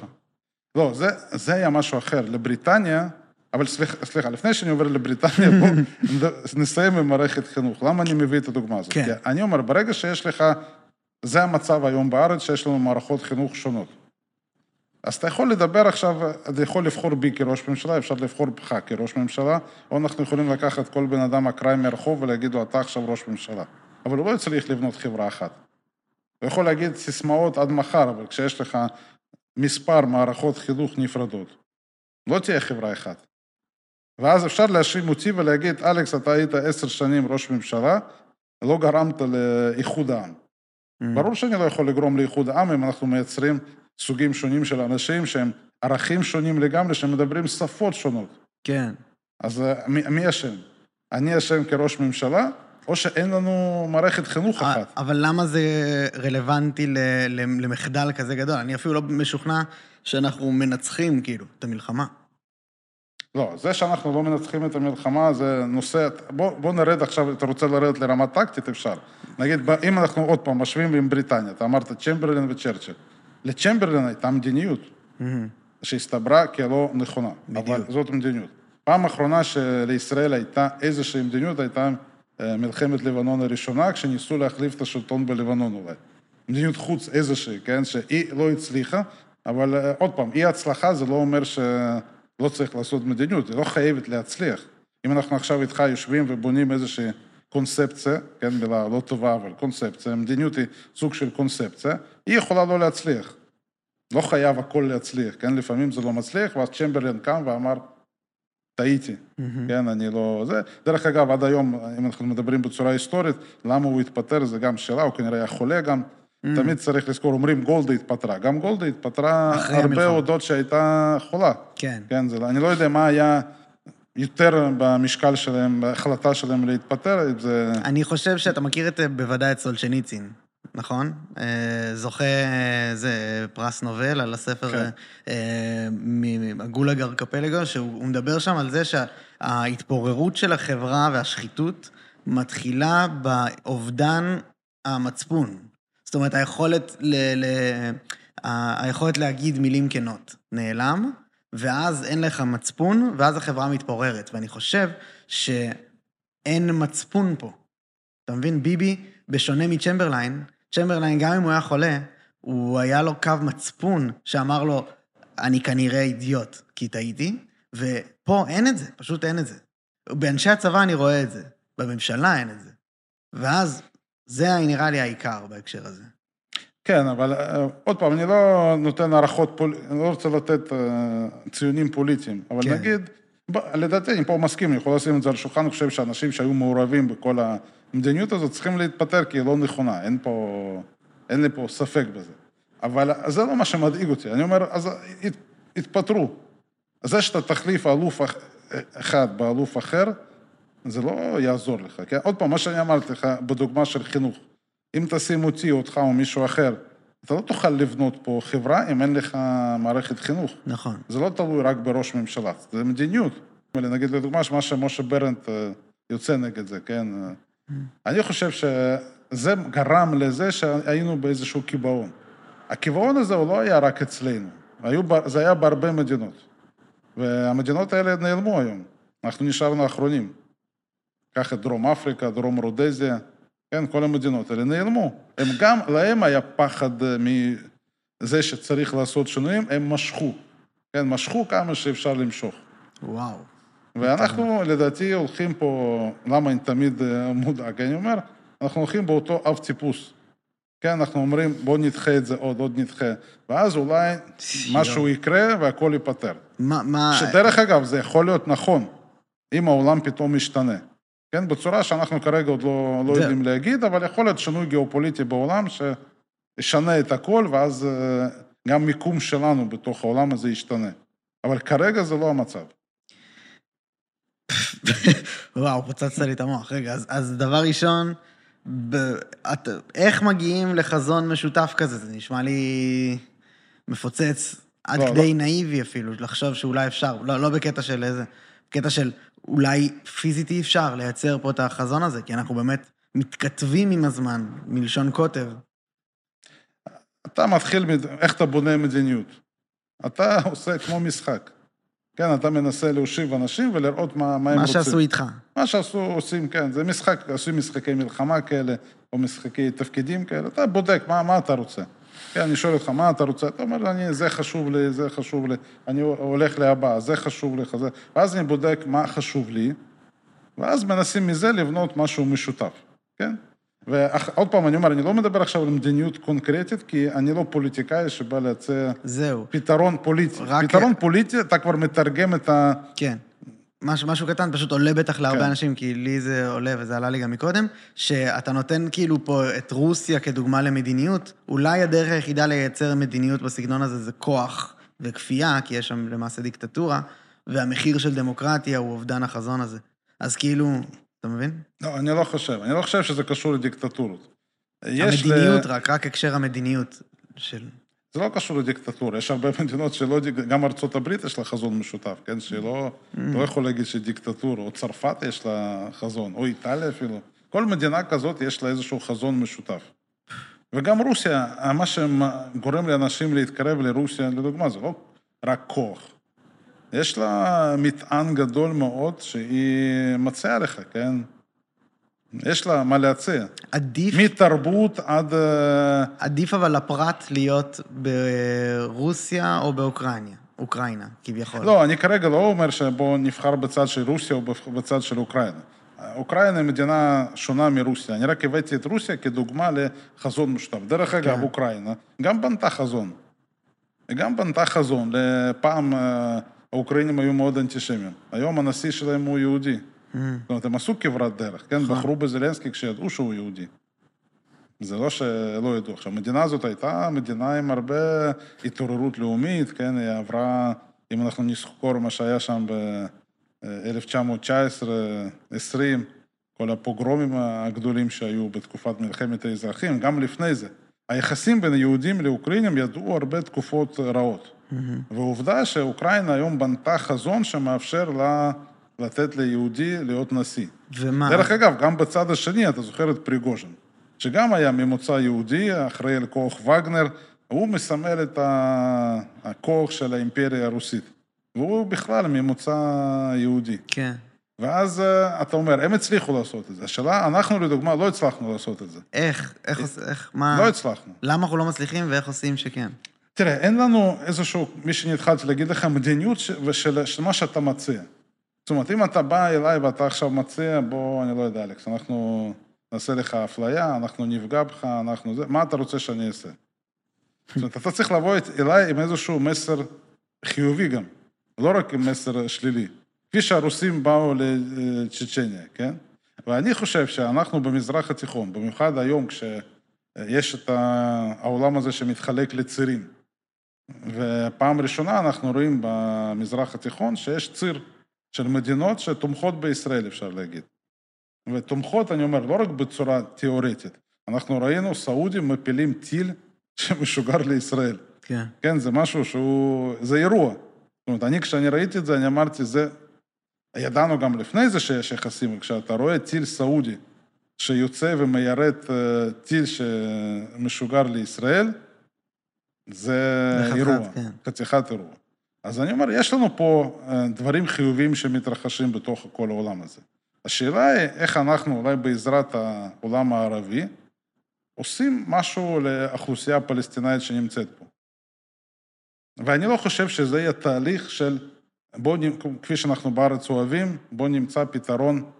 לא, זה, זה היה משהו אחר. לבריטניה, אבל סליחה, סליחה, לפני שאני עובר לבריטניה, בואו נסיים עם מערכת חינוך. למה אני מביא את הדוגמה הזאת? כן. כי אני אומר, ברגע שיש לך, זה המצב היום בארץ, שיש לנו מערכות חינוך שונות. אז אתה יכול לדבר עכשיו, אתה יכול לבחור בי כראש ממשלה, אפשר לבחור בך כראש ממשלה, או אנחנו יכולים לקחת כל בן אדם אקראי מהרחוב ולהגיד לו, אתה עכשיו ראש ממשלה. אבל הוא לא צריך לבנות חברה אחת. הוא יכול להגיד סיסמאות עד מחר, אבל כשיש לך מספר מערכות חינוך נפרדות, לא תהיה חברה אחת. ואז אפשר להאשים אותי ולהגיד, אלכס, אתה היית עשר שנים ראש ממשלה, לא גרמת לאיחוד העם. Mm. ברור שאני לא יכול לגרום לאיחוד העם אם אנחנו מייצרים סוגים שונים של אנשים שהם ערכים שונים לגמרי, שמדברים שפות שונות. כן. אז אה, מי, מי אשם? אני אשם כראש ממשלה, או שאין לנו מערכת חינוך אה, אחת. אבל למה זה רלוונטי למחדל כזה גדול? אני אפילו לא משוכנע שאנחנו מנצחים, כאילו, את המלחמה. לא, זה שאנחנו לא מנצחים את המלחמה זה נושא, בוא, בוא נרד עכשיו, אתה רוצה לרדת לרמה טקטית, אפשר. נגיד, אם אנחנו עוד פעם משווים עם בריטניה, אתה אמרת צ'מברלין וצ'רצ'יל. לצ'מברלין הייתה מדיניות, mm-hmm. שהסתברה כלא נכונה, בדיוק. אבל זאת מדיניות. פעם אחרונה שלישראל הייתה איזושהי מדיניות, הייתה מלחמת לבנון הראשונה, כשניסו להחליף את השלטון בלבנון אולי. מדיניות חוץ איזושהי, כן, שהיא לא הצליחה, אבל אה, עוד פעם, אי הצלחה זה לא אומר ש... לא צריך לעשות מדיניות, היא לא חייבת להצליח. אם אנחנו עכשיו איתך יושבים ובונים איזושהי קונספציה, כן, מילה לא טובה, אבל קונספציה, מדיניות היא סוג של קונספציה, היא יכולה לא להצליח. לא חייב הכל להצליח, כן? לפעמים זה לא מצליח, ואז צ'מברלין קם ואמר, טעיתי, mm-hmm. כן, אני לא... זה... דרך אגב, עד היום, אם אנחנו מדברים בצורה היסטורית, למה הוא התפטר, זה גם שאלה, הוא כנראה היה חולה גם. Mm. תמיד צריך לזכור, אומרים גולדה התפטרה. גם גולדה התפטרה הרבה הודות שהייתה חולה. כן. כן, זה, אני לא יודע מה היה יותר במשקל שלהם, בהחלטה שלהם להתפטר, אם זה... אני חושב שאתה מכיר את, בוודאי את סולצ'ניצין, נכון? אה, זוכה, זה פרס נובל על הספר כן. אה, מגולג ארקפלגו, שהוא מדבר שם על זה שההתפוררות של החברה והשחיתות מתחילה באובדן המצפון. זאת אומרת, היכולת, ל, ל, היכולת להגיד מילים כנות נעלם, ואז אין לך מצפון, ואז החברה מתפוררת. ואני חושב שאין מצפון פה. אתה מבין? ביבי, בשונה מצ'מברליין, צ'מברליין, גם אם הוא היה חולה, הוא היה לו קו מצפון שאמר לו, אני כנראה אידיוט, כי טעיתי, ופה אין את זה, פשוט אין את זה. באנשי הצבא אני רואה את זה, בממשלה אין את זה. ואז זה נראה לי העיקר בהקשר הזה. כן, אבל אה, עוד פעם, אני לא נותן הערכות, פול... אני לא רוצה לתת uh, ציונים פוליטיים, אבל כן. נגיד. לדעתי, אני פה מסכים, אני יכול לשים את זה על השולחן, אני חושב שאנשים שהיו מעורבים בכל המדיניות הזאת צריכים להתפטר, כי היא לא נכונה, אין פה, אין לי פה ספק בזה. אבל זה לא מה שמדאיג אותי, אני אומר, אז הת... התפטרו. זה שאתה תחליף אלוף אחד באלוף אחר, זה לא יעזור לך. כן? עוד פעם, מה שאני אמרתי לך בדוגמה של חינוך, אם תשים אותי, אותך או מישהו אחר, אתה לא תוכל לבנות פה חברה אם אין לך מערכת חינוך. נכון. זה לא תלוי רק בראש ממשלה, זה מדיניות. נגיד לדוגמה, מה שמשה ברנט אה, יוצא נגד זה, כן? אני חושב זה גרם לזה שהיינו באיזשהו קיבעון. הקיבעון הזה הוא לא היה רק אצלנו, היו, זה היה בהרבה מדינות. והמדינות האלה נעלמו היום, אנחנו נשארנו האחרונים. קח את דרום אפריקה, דרום רודזיה, כן, כל המדינות האלה נעלמו. הם גם, להם היה פחד מזה שצריך לעשות שינויים, הם משכו. כן, משכו כמה שאפשר למשוך. וואו. ואנחנו, לדעתי, הולכים פה, למה אני תמיד אה, מודאג? אני אומר, אנחנו הולכים באותו אב טיפוס. כן, אנחנו אומרים, בואו נדחה את זה עוד, עוד נדחה, ואז אולי משהו יקרה והכל ייפתר. מה, מה... שדרך אגב, זה יכול להיות נכון, אם העולם פתאום משתנה. כן, בצורה שאנחנו כרגע עוד לא, לא יודעים להגיד, אבל יכול להיות שינוי גיאופוליטי בעולם שישנה את הכל, ואז אה, גם מיקום שלנו בתוך העולם הזה ישתנה. אבל כרגע זה לא המצב. וואו, פוצצת לי את המוח. רגע, אז, אז דבר ראשון, ב, את, איך מגיעים לחזון משותף כזה? זה נשמע לי מפוצץ עד לא, כדי לא. נאיבי אפילו, לחשוב שאולי אפשר, לא, לא בקטע של איזה, קטע של אולי פיזית אי אפשר לייצר פה את החזון הזה, כי אנחנו באמת מתכתבים עם הזמן, מלשון קוטב. אתה מתחיל, איך אתה בונה מדיניות. אתה עושה כמו משחק. כן, אתה מנסה להושיב אנשים ולראות מה, מה הם רוצים. מה שעשו איתך. מה שעשו, עושים, כן, זה משחק, עושים משחקי מלחמה כאלה, או משחקי תפקידים כאלה, אתה בודק מה, מה אתה רוצה. כן, אני שואל אותך, מה אתה רוצה? אתה אומר, אני, זה חשוב לי, זה חשוב לי, אני הולך להבא, זה חשוב לי, זה... ואז אני בודק מה חשוב לי, ואז מנסים מזה לבנות משהו משותף, כן? ועוד פעם, אני אומר, אני לא מדבר עכשיו על מדיניות קונקרטית, כי אני לא פוליטיקאי שבא להציע... זהו. פתרון פוליטי. רק... פתרון פוליטי, אתה כבר מתרגם את ה... כן. משהו, משהו קטן, פשוט עולה בטח להרבה כן. אנשים, כי לי זה עולה, וזה עלה לי גם מקודם, שאתה נותן כאילו פה את רוסיה כדוגמה למדיניות, אולי הדרך היחידה לייצר מדיניות בסגנון הזה זה כוח וכפייה, כי יש שם למעשה דיקטטורה, והמחיר של דמוקרטיה הוא אובדן החזון הזה. אז כאילו, אתה מבין? לא, אני לא חושב. אני לא חושב שזה קשור לדיקטטורות. המדיניות, ל... רק, רק הקשר המדיניות של... זה לא קשור לדיקטטורה, יש הרבה מדינות שלא, גם ארצות הברית יש לה חזון משותף, כן? שהיא לא, mm. לא יכול להגיד שהיא דיקטטורה, או צרפת יש לה חזון, או איטליה אפילו. כל מדינה כזאת יש לה איזשהו חזון משותף. וגם רוסיה, מה שגורם לאנשים להתקרב לרוסיה, לדוגמה, זה לא רק כוח. יש לה מטען גדול מאוד שהיא מציעה לך, כן? יש לה מה להציע. עדיף... מתרבות עד... אה, עדיף אבל לפרט להיות ברוסיה או באוקראינה, אוקראינה, כביכול. לא, אני כרגע לא אומר שבואו נבחר בצד של רוסיה או בצד של אוקראינה. אוקראינה היא מדינה שונה מרוסיה. אני רק הבאתי את רוסיה כדוגמה לחזון משותף. דרך אגב, כן. אוקראינה גם בנתה חזון. היא גם בנתה חזון. פעם אה, האוקראינים היו מאוד אנטישמיים. היום הנשיא שלהם הוא יהודי. Mm. זאת אומרת, הם עשו כברת דרך, כן? נכון. בחרו בזלנסקי כשידעו שהוא יהודי. זה לא שלא ידעו. עכשיו, המדינה הזאת הייתה מדינה עם הרבה התעוררות לאומית, כן? היא עברה, אם אנחנו נזכור מה שהיה שם ב-1919-20, כל הפוגרומים הגדולים שהיו בתקופת מלחמת האזרחים, גם לפני זה. היחסים בין יהודים לאוקראינים ידעו הרבה תקופות רעות. Mm-hmm. ועובדה שאוקראינה היום בנתה חזון שמאפשר לה... לתת ליהודי להיות נשיא. ומה? דרך אגב, גם בצד השני, אתה זוכר את פריגוז'ין, שגם היה ממוצא יהודי, אחראי על כוח וגנר, הוא מסמל את הכוח של האימפריה הרוסית. והוא בכלל ממוצא יהודי. כן. ואז אה, אתה אומר, הם הצליחו לעשות את זה. השאלה, אנחנו לדוגמה לא הצלחנו לעשות את זה. איך? איך, איך, מה? לא הצלחנו. למה אנחנו לא מצליחים ואיך עושים שכן? תראה, אין לנו איזשהו, מי שאני התחלתי להגיד לך, מדיניות של, של מה שאתה מציע. זאת אומרת, אם אתה בא אליי ואתה עכשיו מציע, בוא, אני לא יודע, אלכס, אנחנו נעשה לך אפליה, אנחנו נפגע בך, אנחנו זה, מה אתה רוצה שאני אעשה? זאת אומרת, אתה צריך לבוא אליי עם איזשהו מסר חיובי גם, לא רק עם מסר שלילי. כפי שהרוסים באו לצ'צ'ניה, כן? ואני חושב שאנחנו במזרח התיכון, במיוחד היום כשיש את העולם הזה שמתחלק לצירים, ופעם ראשונה אנחנו רואים במזרח התיכון שיש ציר של מדינות שתומכות בישראל, אפשר להגיד. ותומכות, אני אומר, לא רק בצורה תיאורטית. אנחנו ראינו סעודים מפילים טיל שמשוגר לישראל. כן. כן, זה משהו שהוא... זה אירוע. זאת אומרת, אני, כשאני ראיתי את זה, אני אמרתי, זה... ידענו גם לפני זה שיש יחסים, כשאתה רואה טיל סעודי שיוצא ומיירט אה, טיל שמשוגר לישראל, זה בחתיכת, אירוע, כן. חתיכת אירוע. אז אני אומר, יש לנו פה אה, דברים חיוביים שמתרחשים בתוך כל העולם הזה. השאלה היא איך אנחנו, אולי בעזרת העולם הערבי, עושים משהו לאוכלוסייה הפלסטינאית שנמצאת פה. ואני לא חושב שזה יהיה תהליך של, בוא, כפי שאנחנו בארץ אוהבים, בוא נמצא פתרון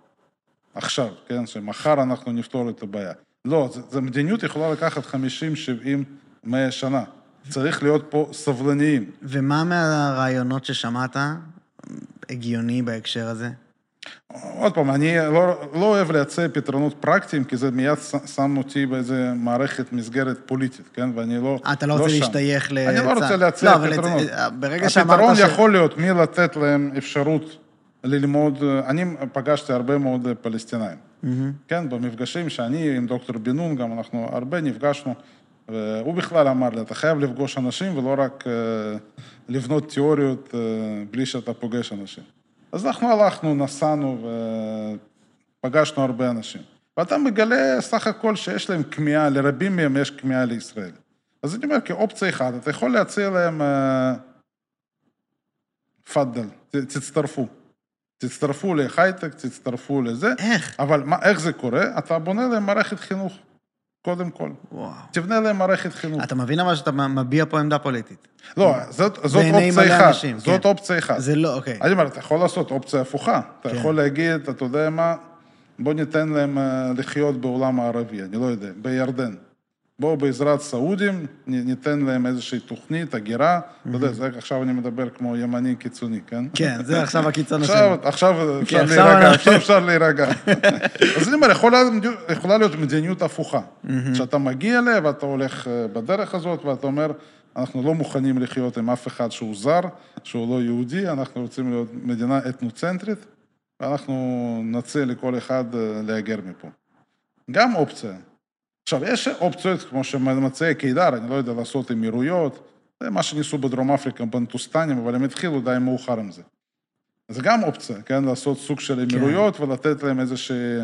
עכשיו, כן? שמחר אנחנו נפתור את הבעיה. לא, זו מדיניות יכולה לקחת 50, 70, 100 שנה. צריך להיות פה סבלניים. ומה מהרעיונות ששמעת הגיוני בהקשר הזה? עוד פעם, אני לא, לא אוהב להציע פתרונות פרקטיים, כי זה מיד שם אותי באיזה מערכת מסגרת פוליטית, כן? ואני לא... אה, אתה לא רוצה שם. להשתייך ל... אני לא רוצה להציע לא, פתרונות. ברגע שאמרת הפתרון ש... יכול להיות מי לתת להם אפשרות ללמוד, אני פגשתי הרבה מאוד פלסטינאים, מהמם. כן, במפגשים שאני עם דוקטור בן נון, גם אנחנו הרבה נפגשנו, והוא בכלל אמר לי, אתה חייב לפגוש אנשים ולא רק אה, לבנות תיאוריות אה, בלי שאתה פוגש אנשים. אז אנחנו הלכנו, נסענו ופגשנו הרבה אנשים. ואתה מגלה סך הכל שיש להם כמיהה, לרבים מהם יש כמיהה לישראל. אז אני אומר, כאופציה אחת, אתה יכול להציע להם, אה, תפאדל, תצטרפו. תצטרפו להייטק, תצטרפו לזה, איך? אבל מה, איך זה קורה? אתה בונה להם מערכת חינוך, קודם כל. וואו. תבנה להם מערכת חינוך. אתה מבין אבל שאתה מביע פה עמדה פוליטית. לא, זאת, זאת אופציה אחת. אנשים, זאת כן. אופציה אחת. זה לא, אוקיי. אני אומר, אתה יכול לעשות אופציה הפוכה. אתה כן. יכול להגיד, אתה יודע מה, בוא ניתן להם אה, לחיות בעולם הערבי, אני לא יודע, בירדן. בואו בעזרת סעודים, ניתן להם איזושהי תוכנית, הגירה. אתה יודע, זה עכשיו אני מדבר כמו ימני קיצוני, כן? כן, זה עכשיו הקיצון השני. עכשיו, אפשר עכשיו להירגע, עכשיו אפשר להירגע. אז אני אומר, יכולה, להיות מדיניות הפוכה. שאתה מגיע אליה ואתה הולך אה, בדרך הזאת, ואתה אומר, אנחנו לא מוכנים לחיות עם אף אחד שהוא זר, שהוא לא יהודי, אנחנו רוצים להיות מדינה אתנוצנטרית, ואנחנו נציע לכל אחד אה, להגר מפה. גם אופציה. עכשיו, יש אופציות, כמו שמציע קידר, אני לא יודע, לעשות אמירויות, זה מה שניסו בדרום אפריקה, בנטוסטנים, אבל הם התחילו די מאוחר עם זה. זה גם אופציה, כן? לעשות סוג של אמירויות ולתת להם איזושהי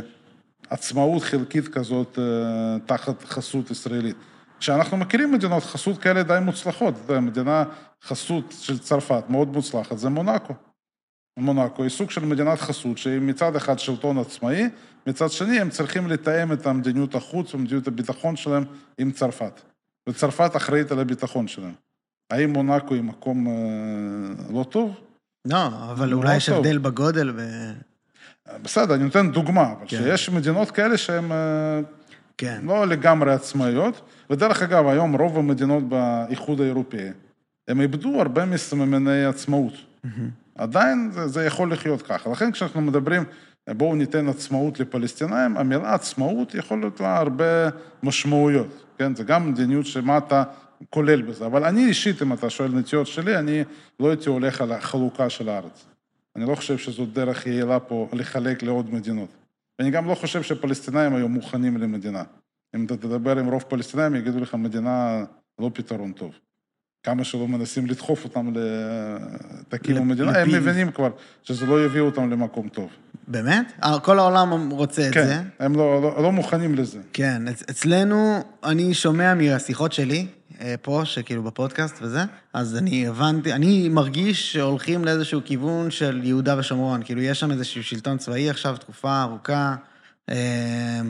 עצמאות חלקית כזאת אה, תחת חסות ישראלית. שאנחנו מכירים מדינות חסות כאלה די מוצלחות, אתה יודע, מדינה חסות של צרפת מאוד מוצלחת, זה מונאקו. מונאקו היא סוג של מדינת חסות, שהיא מצד אחד שלטון עצמאי, מצד שני הם צריכים לתאם את המדיניות החוץ ומדיניות הביטחון שלהם עם צרפת. וצרפת אחראית על הביטחון שלהם. האם מונאקו היא מקום אה, לא טוב? לא, אבל לא אולי יש טוב. הבדל בגודל ו... בסדר, אני נותן דוגמה, אבל כן. שיש מדינות כאלה שהן אה, כן. לא לגמרי עצמאיות, ודרך אגב, היום רוב המדינות באיחוד האירופאי, הם איבדו הרבה מסממני עצמאות. עדיין זה, זה יכול לחיות ככה. לכן כשאנחנו מדברים, בואו ניתן עצמאות לפלסטינאים, המילה עצמאות יכול להיות לה הרבה משמעויות, כן? זה גם מדיניות שמה אתה כולל בזה. אבל אני אישית, אם אתה שואל נטיות שלי, אני לא הייתי הולך על החלוקה של הארץ. אני לא חושב שזאת דרך יעילה פה לחלק לעוד מדינות. ואני גם לא חושב שפלסטינאים היו מוכנים למדינה. אם אתה תדבר עם רוב פלסטינאים, יגידו לך, מדינה לא פתרון טוב. כמה שלא מנסים לדחוף אותם ל... תקימו לפ- מדינה, הם. מבינים כבר שזה לא יביא אותם למקום טוב. באמת? אה, כל העולם רוצה את זה. כן, הם לא, לא, לא מוכנים לזה. כן, אצ- אצלנו, אני שומע מהשיחות שלי, אה, פה, שכאילו בפודקאסט וזה, אז אני הבנתי, אני מרגיש שהולכים לאיזשהו כיוון של יהודה ושומרון, כאילו יש שם איזשהו שלטון צבאי עכשיו, תקופה ארוכה, אה,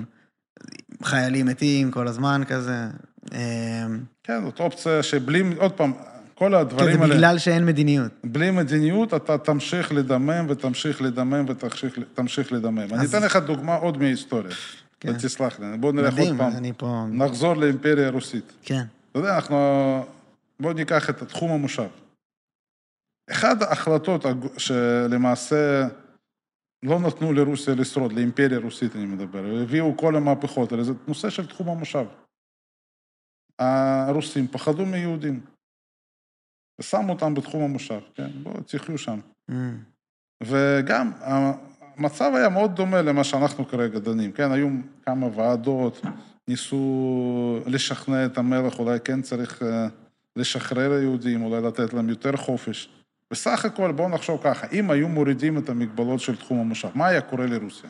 חיילים מתים כל הזמן כזה. אה, כן, זאת אופציה שבלי, עוד פעם, כל כן, זה הדברים האלה, בגלל שאין מדיניות. בלי מדיניות אתה תמשיך לדמם ותמשיך לדמם ותמשיך תמשיך לדמם. אני אז- אתן לך דוגמה עוד מההיסטוריה, כן. ותסלח לי, בוא נלך עוד מדהים, פעם, אני פה... נחזור לאימפריה הרוסית. כן. אתה יודע, אנחנו... בואו ניקח את תחום המושב. אחת ההחלטות שלמעשה לא נתנו לרוסיה לשרוד, לאימפריה הרוסית אני מדבר, הביאו כל המהפכות זה נושא של תחום המושב. הרוסים פחדו מיהודים, ושמו אותם בתחום המושב, כן? בואו תחיו שם. Mm, וגם המצב היה מאוד דומה למה שאנחנו כרגע דנים, כן? היו כמה ועדות, ניסו לשכנע את המלך, אולי כן צריך אה, לשחרר היהודים, אולי לתת להם יותר חופש. בסך הכל, בואו נחשוב ככה, אם היו מורידים את המגבלות של תחום המושב, מה היה קורה לרוסיה?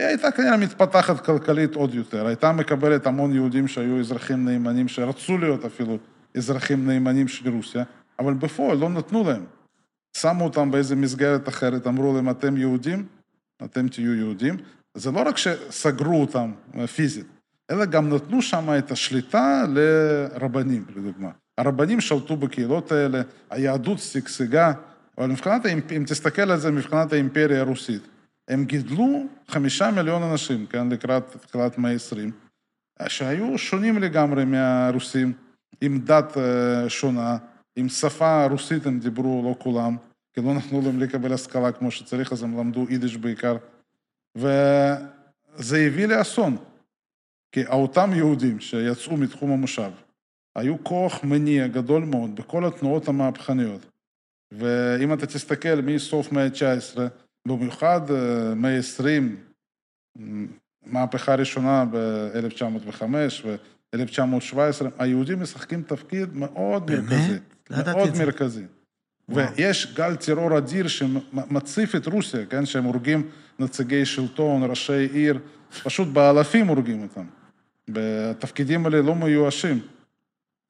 היא הייתה כנראה מתפתחת כלכלית עוד יותר. הייתה מקבלת המון יהודים שהיו אזרחים נאמנים, שרצו להיות אפילו אזרחים נאמנים של רוסיה, אבל בפועל לא נתנו להם. שמו אותם באיזה מסגרת אחרת, אמרו להם, אתם יהודים, אתם תהיו יהודים. זה לא רק שסגרו אותם פיזית, אלא גם נתנו שם את השליטה לרבנים, לדוגמה. הרבנים שלטו בקהילות האלה, היהדות שגשגה, אבל מבחינת, אם תסתכל על זה מבחינת האימפריה הרוסית, הם גידלו חמישה מיליון אנשים, כן, לקראת תחילת מאה ה-20, שהיו שונים לגמרי מהרוסים, עם דת אה, שונה, עם שפה רוסית הם דיברו, לא כולם, כי לא נתנו להם לקבל השכלה כמו שצריך, אז הם למדו יידיש בעיקר. וזה הביא לאסון, כי אותם יהודים שיצאו מתחום המושב, היו כוח מניע גדול מאוד בכל התנועות המהפכניות. ואם אתה תסתכל מסוף מאה ה-19, במיוחד אה, מאה ה-20, מהפכה ראשונה ב-1905 ו-1917, היהודים משחקים תפקיד מאוד באמת? מרכזי. באמת? לא מאוד מרכזי. ויש גל טרור אדיר שמציף את רוסיה, כן? שהם הורגים נציגי שלטון, ראשי עיר, פשוט באלפים הורגים אותם. בתפקידים האלה לא מיואשים.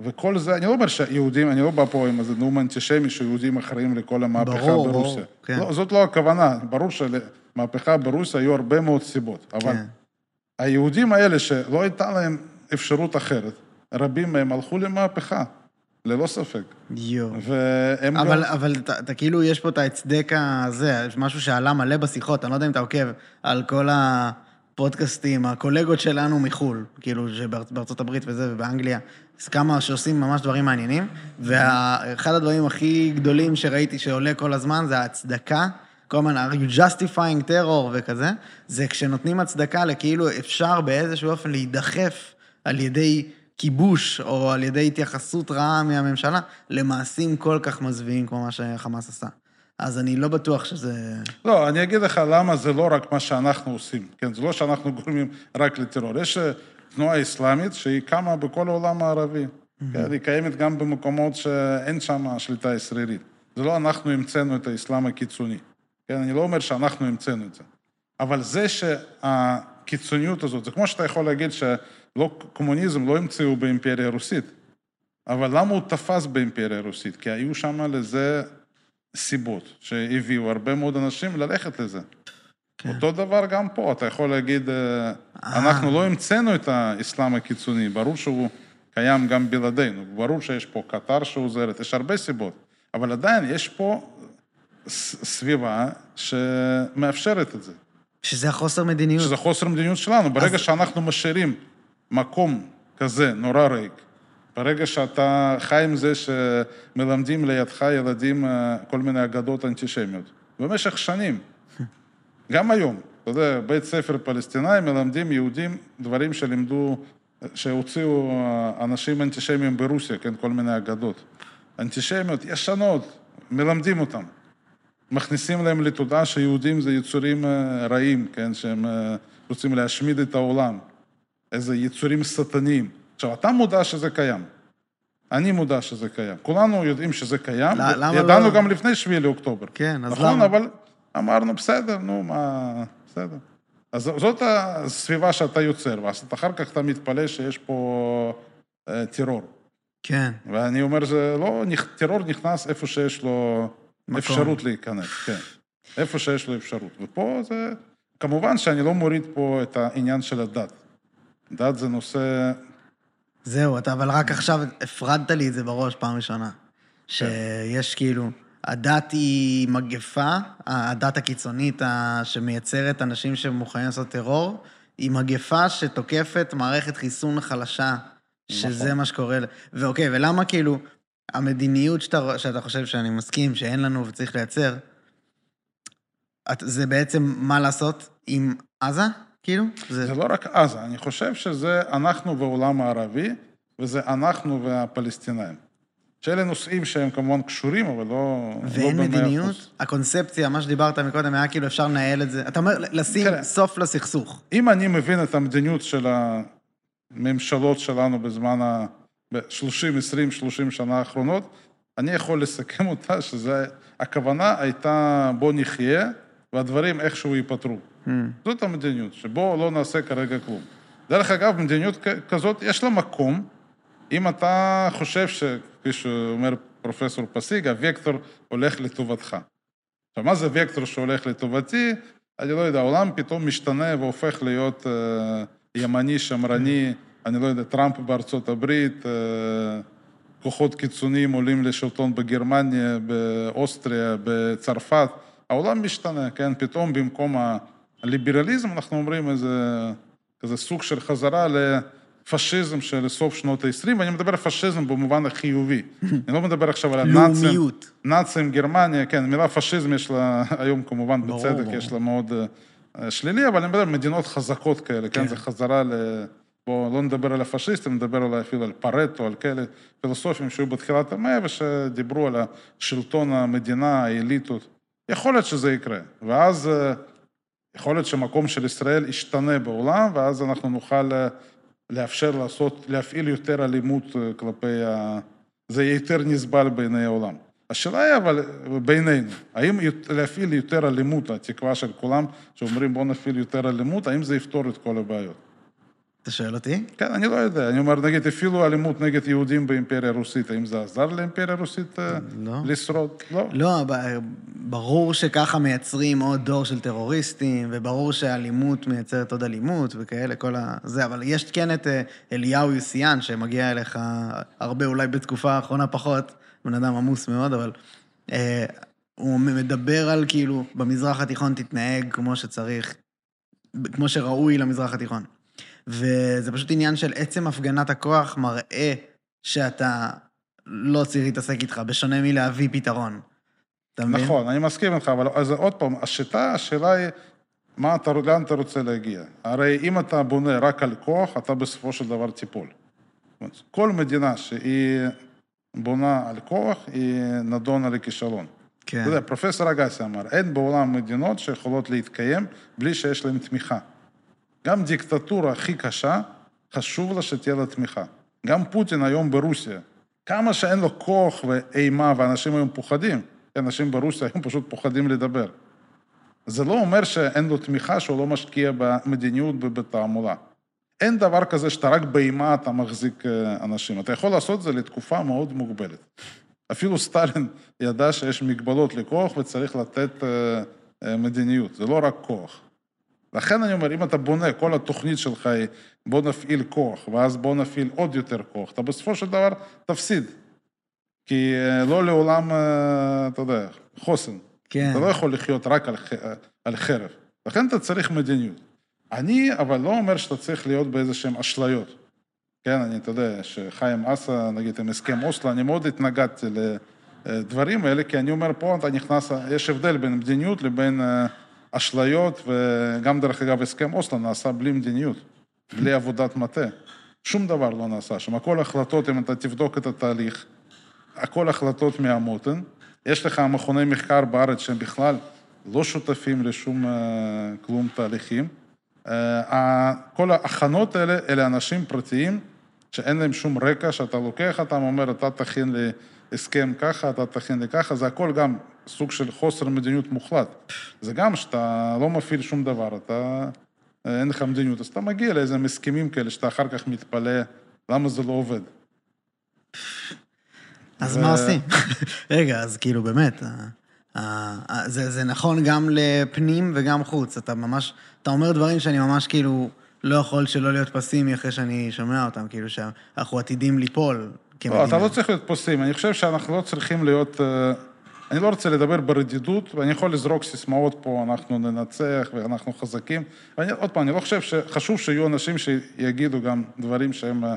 וכל זה, אני לא אומר שיהודים, אני לא בא פה עם איזה נאום אנטישמי שיהודים אחראים לכל המהפכה ברור, ברוסיה. ברור, כן. לא, זאת לא הכוונה, ברור שלמהפכה ברוסיה היו הרבה מאוד סיבות, אבל כן. היהודים האלה שלא הייתה להם אפשרות אחרת, רבים מהם הלכו למהפכה. ללא ספק. יואו. והם אבל, גם... אבל אתה כאילו, יש פה את ההצדק הזה, משהו שעלה מלא בשיחות, אני לא יודע אם אתה עוקב על כל הפודקאסטים, הקולגות שלנו מחו"ל, כאילו, שבארצות הברית וזה, ובאנגליה, אז כמה שעושים ממש דברים מעניינים, ואחד הדברים הכי גדולים שראיתי שעולה כל הזמן זה ההצדקה. כל הזמן, are you justifying terror וכזה, זה כשנותנים הצדקה לכאילו אפשר באיזשהו אופן להידחף על ידי כיבוש או על ידי התייחסות רעה מהממשלה למעשים כל כך מזוויעים כמו מה שחמאס עשה. אז אני לא בטוח שזה... לא, אני אגיד לך למה זה לא רק מה שאנחנו עושים, כן? זה לא שאנחנו גורמים רק לטרור. יש אה, תנועה אסלאמית שהיא קמה בכל העולם הערבי. Mm-hmm. כן? היא קיימת גם במקומות שאין שם שליטה ישראלית. זה לא אנחנו המצאנו את האסלאם הקיצוני. כן? אני לא אומר שאנחנו המצאנו את זה. אבל זה שהקיצוניות הזאת, זה כמו שאתה יכול להגיד ש... לא, קומוניזם לא המציאו באימפריה הרוסית, אבל למה הוא תפס באימפריה הרוסית? כי היו שם לזה סיבות שהביאו הרבה מאוד אנשים ללכת לזה. כן. אותו דבר גם פה, אתה יכול להגיד, אה, אנחנו לא המצאנו את האסלאם הקיצוני, ברור שהוא קיים גם בלעדינו, ברור שיש פה קטר שעוזרת, יש הרבה סיבות, אבל עדיין יש פה סביבה שמאפשרת את זה. שזה החוסר מדיניות. שזה חוסר מדיניות שלנו. ברגע אז... שאנחנו משאירים מקום כזה נורא ריק, ברגע שאתה חי עם זה שמלמדים לידך ילדים אה, כל מיני אגדות אנטישמיות, במשך שנים, גם היום, אתה יודע, בית ספר פלסטיני מלמדים יהודים דברים שלימדו, שהוציאו אה, אנשים אנטישמיים ברוסיה, כן, כל מיני אגדות. אנטישמיות ישנות, מלמדים אותם. מכניסים להם לתודעה שיהודים זה יצורים אה, רעים, כן, שהם רוצים להשמיד את העולם. איזה יצורים שטניים. עכשיו, אתה מודע שזה קיים. אני מודע שזה קיים. כולנו יודעים שזה קיים. لا, למה לא? ידענו גם לפני 7 לאוקטובר. כן, אז נכון, למה? נכון, אבל אמרנו, בסדר, נו, מה... בסדר. אז זאת הסביבה שאתה יוצר, ואז אחר כך אתה מתפלא שיש פה אה, טרור. כן. ואני אומר, זה לא... טרור נכנס איפה שיש לו מקום. אפשרות להיכנס, כן. איפה שיש לו אפשרות. ופה זה... כמובן שאני לא מוריד פה את העניין של הדת. דת זה נושא... זהו, אתה אבל רק עכשיו הפרדת לי את זה בראש פעם ראשונה. שיש כאילו, הדת היא מגפה, הדת הקיצונית שמייצרת אנשים שמוכנים לעשות טרור, היא מגפה שתוקפת מערכת חיסון חלשה, שזה נכון. מה שקורה. ואוקיי, ולמה כאילו, המדיניות שאתה, שאתה חושב שאני מסכים, שאין לנו וצריך לייצר, זה בעצם מה לעשות עם עזה? כאילו? זה... זה לא רק עזה, אני חושב שזה אנחנו והעולם הערבי, וזה אנחנו והפלסטינאים. שאלה נושאים שהם כמובן קשורים, אבל לא... לא ואין לא מדיניות? הקונספציה, מה שדיברת מקודם, היה כאילו אפשר לנהל את זה. אתה אומר, לשים כן. סוף לסכסוך. אם אני מבין את המדיניות של הממשלות שלנו בזמן ה... ב-30, 20, 30 שנה האחרונות, אני יכול לסכם אותה שזה... הכוונה הייתה בוא נחיה, והדברים איכשהו ייפתרו. Hmm. זאת המדיניות, שבו לא נעשה כרגע כלום. דרך אגב, מדיניות כזאת, יש לה מקום, אם אתה חושב שכפי שאומר פרופסור פסיג, הוקטור הולך לטובתך. עכשיו, מה זה וקטור שהולך לטובתי? אני לא יודע, העולם פתאום משתנה והופך להיות אה, ימני, שמרני, אני לא יודע, טראמפ בארצות הברית, אה, כוחות קיצוניים עולים לשלטון בגרמניה, באוסטריה, בצרפת. העולם משתנה, כן? פתאום במקום הליברליזם אנחנו אומרים איזה כזה סוג של חזרה לפשיזם של סוף שנות ה-20, ואני מדבר על פשיזם במובן החיובי. אני לא מדבר עכשיו על הנאצים. לאומיות. נאצים, גרמניה, כן, מילה פשיזם יש לה, היום כמובן ברור, בצדק, ברור. יש לה מאוד אה, שלילי, אבל אני מדבר על מדינות חזקות כאלה, כן, כן. זה חזרה ל... בואו לא נדבר על הפשיסטים, נדבר אולי אפילו על פרטו, על כאלה פילוסופים שהיו בתחילת המאה ושדיברו על השלטון המדינה, האליטות. יכול להיות שזה יקרה, ואז אה, יכול להיות שהמקום של ישראל ישתנה בעולם, ואז אנחנו נוכל אה, לאפשר לעשות, להפעיל יותר אלימות אה, כלפי ה... זה יהיה יותר נסבל בעיני העולם. השאלה היא אבל בינינו, האם להפעיל יותר אלימות, התקווה של כולם, שאומרים בואו נפעיל יותר אלימות, האם זה יפתור את כל הבעיות? אתה שואל אותי? כן, אני לא יודע, אני אומר, נגיד, הפעילו אלימות נגד יהודים באימפריה הרוסית, האם זה עזר לאימפריה הרוסית אה, לא. לשרוד? לא. לא, ב- ברור שככה מייצרים עוד דור של טרוריסטים, וברור שאלימות מייצרת עוד אלימות וכאלה, כל ה... זה, אבל יש כן את אה, אליהו יוסיאן, שמגיע אליך הרבה, אולי בתקופה האחרונה פחות, בן אדם עמוס מאוד, אבל אה, הוא מדבר על כאילו, במזרח התיכון תתנהג כמו שצריך, כמו שראוי למזרח התיכון. וזה פשוט עניין של עצם הפגנת הכוח מראה שאתה לא צריך להתעסק איתך, בשונה מלהביא פתרון. אתה מבין? נכון, אני מסכים איתך, אבל אז עוד פעם, השיטה, השאלה היא, מה אתה, לאן אתה רוצה להגיע? הרי אם אתה בונה רק על כוח, אתה בסופו של דבר תיפול. כל מדינה שהיא בונה על כוח, היא נדונה לכישלון. כן. אתה יודע, פרופסור אגסי אמר, אין בעולם מדינות שיכולות להתקיים בלי שיש להן תמיכה. גם דיקטטורה הכי קשה, חשוב לה שתהיה לה תמיכה. גם פוטין היום ברוסיה, כמה שאין לו כוח ואימה, ואנשים היום פוחדים, אנשים ברוסיה היום פשוט פוחדים לדבר. זה לא אומר שאין לו תמיכה, שהוא לא משקיע במדיניות ובתעמולה. אין דבר כזה שאתה רק באימה אתה מחזיק אה, אנשים. אתה יכול לעשות את זה לתקופה מאוד מוגבלת. אפילו סטלין ידע שיש מגבלות לכוח וצריך לתת אה, אה, מדיניות, זה לא רק כוח. לכן אני אומר, אם אתה בונה, כל התוכנית שלך היא בוא נפעיל כוח, ואז בוא נפעיל עוד יותר כוח, אתה בסופו של דבר תפסיד. כי אה, לא לעולם, אה, אתה יודע, חוסן. כן. אתה לא יכול לחיות רק על, על חרב. לכן אתה צריך מדיניות. אני אבל לא אומר שאתה צריך להיות באיזה שהן אשליות. כן, אני, אתה יודע, שחיים אסה, נגיד, עם הסכם אוסלו, אני מאוד התנגדתי לדברים האלה, כי אני אומר, פה אתה נכנס, יש הבדל בין מדיניות לבין אה, אשליות, וגם, דרך אגב, הסכם אוסלו נעשה בלי מדיניות, בלי עבודת מטה. שום דבר לא נעשה שם. הכל החלטות, אם אתה תבדוק את התהליך, הכל החלטות מהמותן. יש לך מכוני מחקר בארץ שהם בכלל לא שותפים לשום אה, כלום תהליכים. אה, כל ההכנות האלה, אלה אנשים פרטיים שאין להם שום רקע, שאתה לוקח אותם, אומר, אתה תכין לי הסכם ככה, אתה תכין לי ככה, זה הכל גם סוג של חוסר מדיניות מוחלט. זה גם שאתה לא מפעיל שום דבר, אתה, אה, אין לך מדיניות, אז אתה מגיע לאיזה הסכמים כאלה, שאתה אחר כך מתפלא למה זה לא עובד. אז ו- מה עושים? רגע, אז כאילו באמת, ה- ה- ה- זה זה נכון גם לפנים וגם חוץ. אתה ממש, אתה אומר דברים שאני ממש כאילו לא יכול שלא להיות פסימי אחרי שאני שומע אותם, כאילו שאנחנו עתידים ליפול כמדינה. לא, אתה לא צריך להיות פוסים. אני חושב שאנחנו לא צריכים להיות... אה, אני לא רוצה לדבר ברדידות, ואני יכול לזרוק סיסמאות פה, אנחנו ננצח ואנחנו חזקים. ואני, עוד פעם, אני לא חושב שחשוב שיהיו אנשים שיגידו גם דברים שהם אה,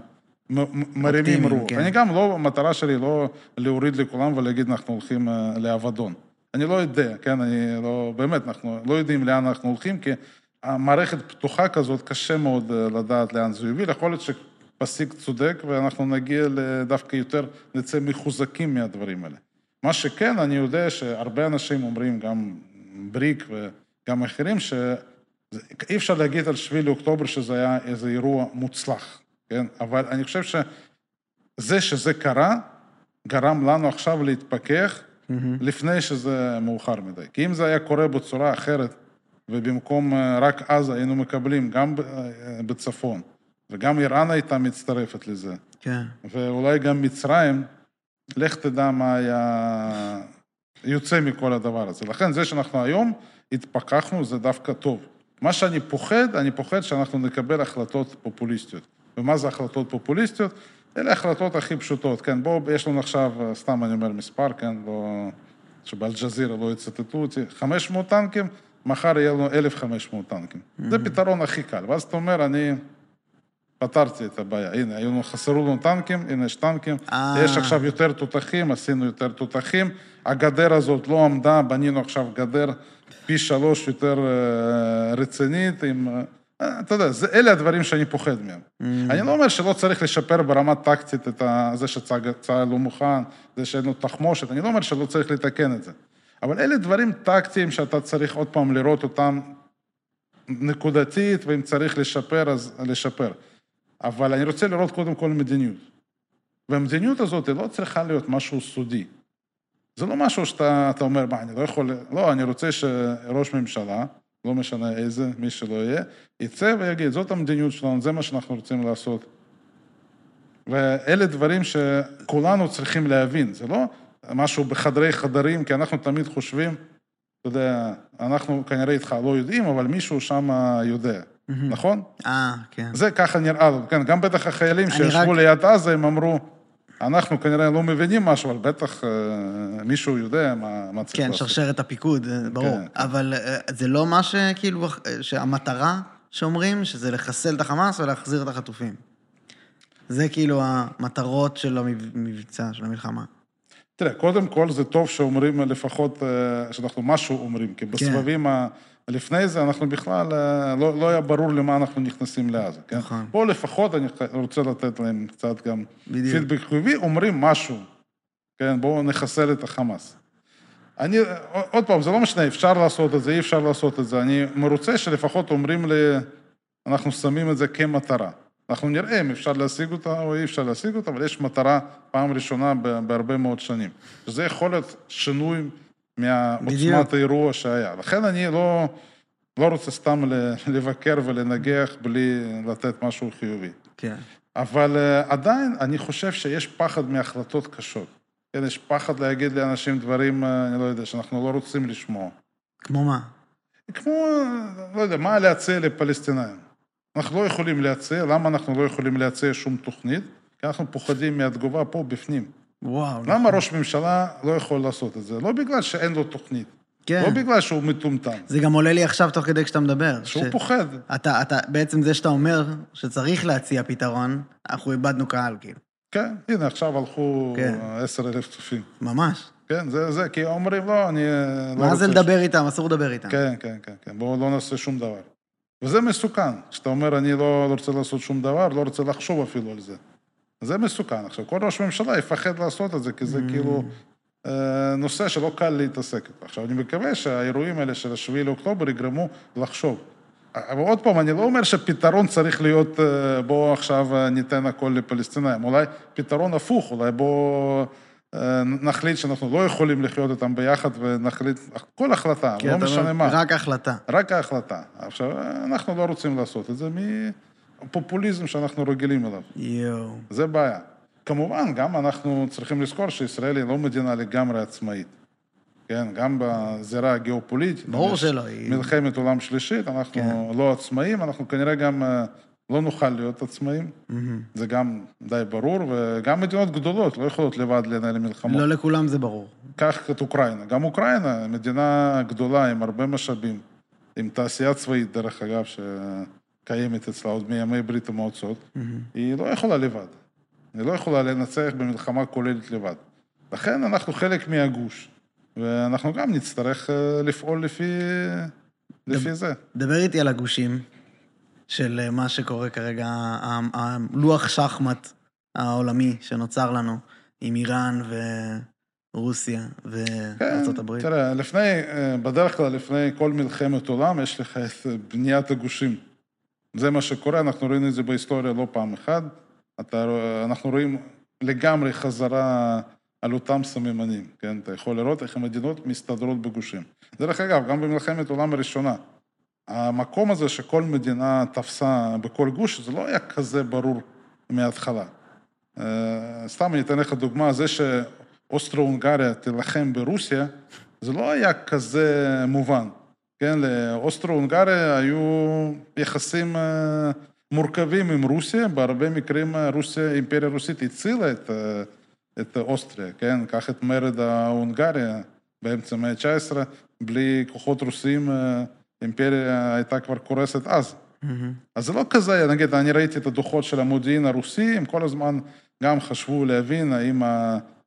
מרימים רוח. כן. אני גם לא, המטרה שלי לא להוריד לכולם ולהגיד אנחנו הולכים אה, לאבדון. אני לא יודע, כן, אני לא, באמת, אנחנו לא יודעים לאן אנחנו הולכים, כי המערכת פתוחה כזאת, קשה מאוד לדעת לאן זה יוביל. יכול להיות שפסיק צודק ואנחנו נגיע דווקא יותר, נצא מחוזקים מהדברים האלה. מה שכן, אני יודע שהרבה אנשים אומרים, גם בריק וגם אחרים, שאי אפשר להגיד על 7 לאוקטובר שזה היה איזה אירוע מוצלח, כן? אבל אני חושב שזה שזה קרה, גרם לנו עכשיו להתפכח מהמם. לפני שזה מאוחר מדי. כי אם זה היה קורה בצורה אחרת, ובמקום אה, רק עזה היינו מקבלים גם אה, בצפון, וגם איראן הייתה מצטרפת לזה, כן. ואולי גם מצרים, לך תדע מה היה יוצא מכל הדבר הזה. לכן זה שאנחנו היום התפכחנו זה דווקא טוב. מה שאני פוחד, אני פוחד שאנחנו נקבל החלטות פופוליסטיות. ומה זה החלטות פופוליסטיות? אלה ההחלטות הכי פשוטות, כן, בואו, יש לנו עכשיו, סתם אני אומר מספר, כן, לא... שבאל-ג'זירה לא יצטטו אותי, 500 טנקים, מחר יהיה לנו 1,500 טנקים. זה פתרון הכי קל. ואז אתה אומר, אני פתרתי את הבעיה. הנה, היו חסרו לנו טנקים, הנה יש טנקים, אה. יש עכשיו יותר תותחים, עשינו יותר תותחים. הגדר הזאת לא עמדה, בנינו עכשיו גדר פי שלוש יותר אה, רצינית, עם... אה, אתה יודע, זה, אלה הדברים שאני פוחד מהם. אני לא אומר שלא צריך לשפר ברמה טקטית את ה, זה שצה"ל לא מוכן, זה שאין לו תחמושת, אני לא אומר שלא צריך לתקן את זה. אבל אלה דברים טקטיים שאתה צריך עוד פעם לראות אותם נקודתית, ואם צריך לשפר, אז לשפר. אבל אני רוצה לראות קודם כל מדיניות. והמדיניות הזאת לא צריכה להיות משהו סודי. זה לא משהו שאתה אתה אומר, מה, אני לא יכול... לא, אני רוצה שראש ממשלה, לא משנה איזה, מי שלא יהיה, יצא ויגיד, זאת המדיניות שלנו, זה מה שאנחנו רוצים לעשות. ואלה דברים שכולנו צריכים להבין, זה לא משהו בחדרי חדרים, כי אנחנו תמיד חושבים, אתה יודע, אנחנו כנראה איתך לא יודעים, אבל מישהו שם יודע, נכון? אה, כן. זה ככה נראה לו, כן, גם בטח החיילים שישבו רק- ליד עזה, הם אמרו, אנחנו כנראה לא מבינים משהו, אבל בטח אה, מישהו יודע מה, מה צריך כן, לעשות. שרשרת הפיקוד, אה, ברור. כן. אבל אה, זה לא מה שכאילו, שהמטרה שאומרים, שזה לחסל את החמאס ולהחזיר את החטופים. זה כאילו המטרות של המבצע, של המלחמה. תראה, קודם כל זה טוב שאומרים לפחות, אה, שאנחנו משהו אומרים, כי בסבבים ה... לפני זה אנחנו בכלל, אה, לא, לא היה ברור למה אנחנו נכנסים לעזה, כן? נכון. פה לפחות אני רוצה לתת להם קצת גם בדיוק. פידבק חיובי, אומרים משהו, כן? בואו נחסל את החמאס. אני, עוד פעם, זה לא משנה, אפשר לעשות את זה, אי אפשר לעשות את זה. אני מרוצה שלפחות אומרים לי, אנחנו שמים את זה כמטרה. אנחנו נראה אם אפשר להשיג אותה או אי אפשר להשיג אותה, אבל יש מטרה פעם ראשונה בהרבה מאוד שנים. שזה יכול להיות שינוי. מעוצמת האירוע שהיה. לכן אני לא, לא רוצה סתם לבקר ולנגח בלי לתת משהו חיובי. כן. אבל uh, עדיין אני חושב שיש פחד מהחלטות קשות. כן, יש פחד להגיד לאנשים דברים, uh, אני לא יודע, שאנחנו לא רוצים לשמוע. כמו מה? כמו, לא יודע, מה להציע לפלסטינאים? אנחנו לא יכולים להציע, למה אנחנו לא יכולים להציע שום תוכנית? כי אנחנו פוחדים מהתגובה פה בפנים. וואו. למה ראש ממשלה לא יכול לעשות את זה? לא בגלל שאין לו תוכנית, כן. לא בגלל שהוא מטומטם, זה גם עולה לי עכשיו תוך כדי כשאתה מדבר. שהוא ש- פוחד. אתה, אתה, בעצם זה שאתה אומר שצריך להציע פתרון, אנחנו איבדנו קהל, כאילו. כן, הנה, עכשיו הלכו כן. עשר אלף צופים. ממש. כן, זה זה, כי אומרים, לא, אני אה, לא מה זה רוצה לדבר איתם? אסור לדבר איתם. כן, כן, כן, כן, בואו לא נעשה שום דבר. וזה מסוכן, כשאתה אומר, אני לא רוצה לעשות שום דבר, לא רוצה לחשוב אפילו על זה. זה מסוכן. עכשיו, כל ראש ממשלה יפחד לעשות את זה, כי זה Mm. כאילו אה, נושא שלא קל להתעסק איתו. עכשיו, אני מקווה שהאירועים האלה של 7 לאוקטובר יגרמו לחשוב. אבל עוד פעם, אני לא אומר שפתרון צריך להיות, אה, בואו עכשיו אה, ניתן הכל לפלסטינאים. אולי פתרון הפוך, אולי בואו אה, נחליט שאנחנו לא יכולים לחיות איתם ביחד ונחליט, כל החלטה, כי לא משנה מה. רק החלטה. רק ההחלטה. עכשיו, אנחנו לא רוצים לעשות את זה מפופוליזם שאנחנו רגילים אליו. יואו. זה בעיה. כמובן, גם אנחנו צריכים לזכור שישראל היא לא מדינה לגמרי עצמאית. כן, גם בזירה הגיאופוליטית. ברור שלא, מלחמת עולם שלישית, אנחנו כן. לא עצמאים, אנחנו כנראה גם אה, לא נוכל להיות עצמאים. מהמם. זה גם די ברור, וגם מדינות גדולות לא יכולות לבד לנהל מלחמות. לא לכולם זה ברור. קח את אוקראינה. גם אוקראינה, מדינה גדולה עם הרבה משאבים, עם תעשייה צבאית, דרך אגב, שקיימת אצלה עוד מימי ברית המועצות, מהמם. היא לא יכולה לבד. היא לא יכולה לנצח במלחמה כוללת לבד. לכן אנחנו חלק מהגוש, ואנחנו גם נצטרך אה, לפעול לפי, לפי זה. דבר איתי על הגושים של אה, מה שקורה כרגע, הלוח שחמט העולמי שנוצר לנו עם איראן ורוסיה וארצות הברית. כן, תראה, לפני, אה, בדרך כלל לפני כל מלחמת עולם יש לך את אה, בניית הגושים. זה מה שקורה, אנחנו ראינו את זה בהיסטוריה לא פעם אחת. אתה, אנחנו רואים לגמרי חזרה על אותם סממנים, כן? אתה יכול לראות איך המדינות מסתדרות בגושים. דרך אגב, גם במלחמת העולם הראשונה, המקום הזה שכל מדינה תפסה בכל גוש, זה לא היה כזה ברור מההתחלה. אה, סתם אני אתן לך דוגמה, זה שאוסטרו-הונגריה תילחם ברוסיה, זה לא היה כזה מובן. כן, לאוסטרו-הונגריה היו יחסים אה, מורכבים עם רוסיה, בהרבה מקרים רוסיה, אימפריה רוסית הצילה את, אה, את אוסטריה, כן? קח את מרד ההונגריה באמצע המאה ה-19, בלי כוחות רוסים, האימפריה הייתה כבר קורסת אז. Mm-hmm. אז זה לא כזה, נגיד, אני ראיתי את הדוחות של המודיעין הרוסי, הם כל הזמן גם חשבו להבין האם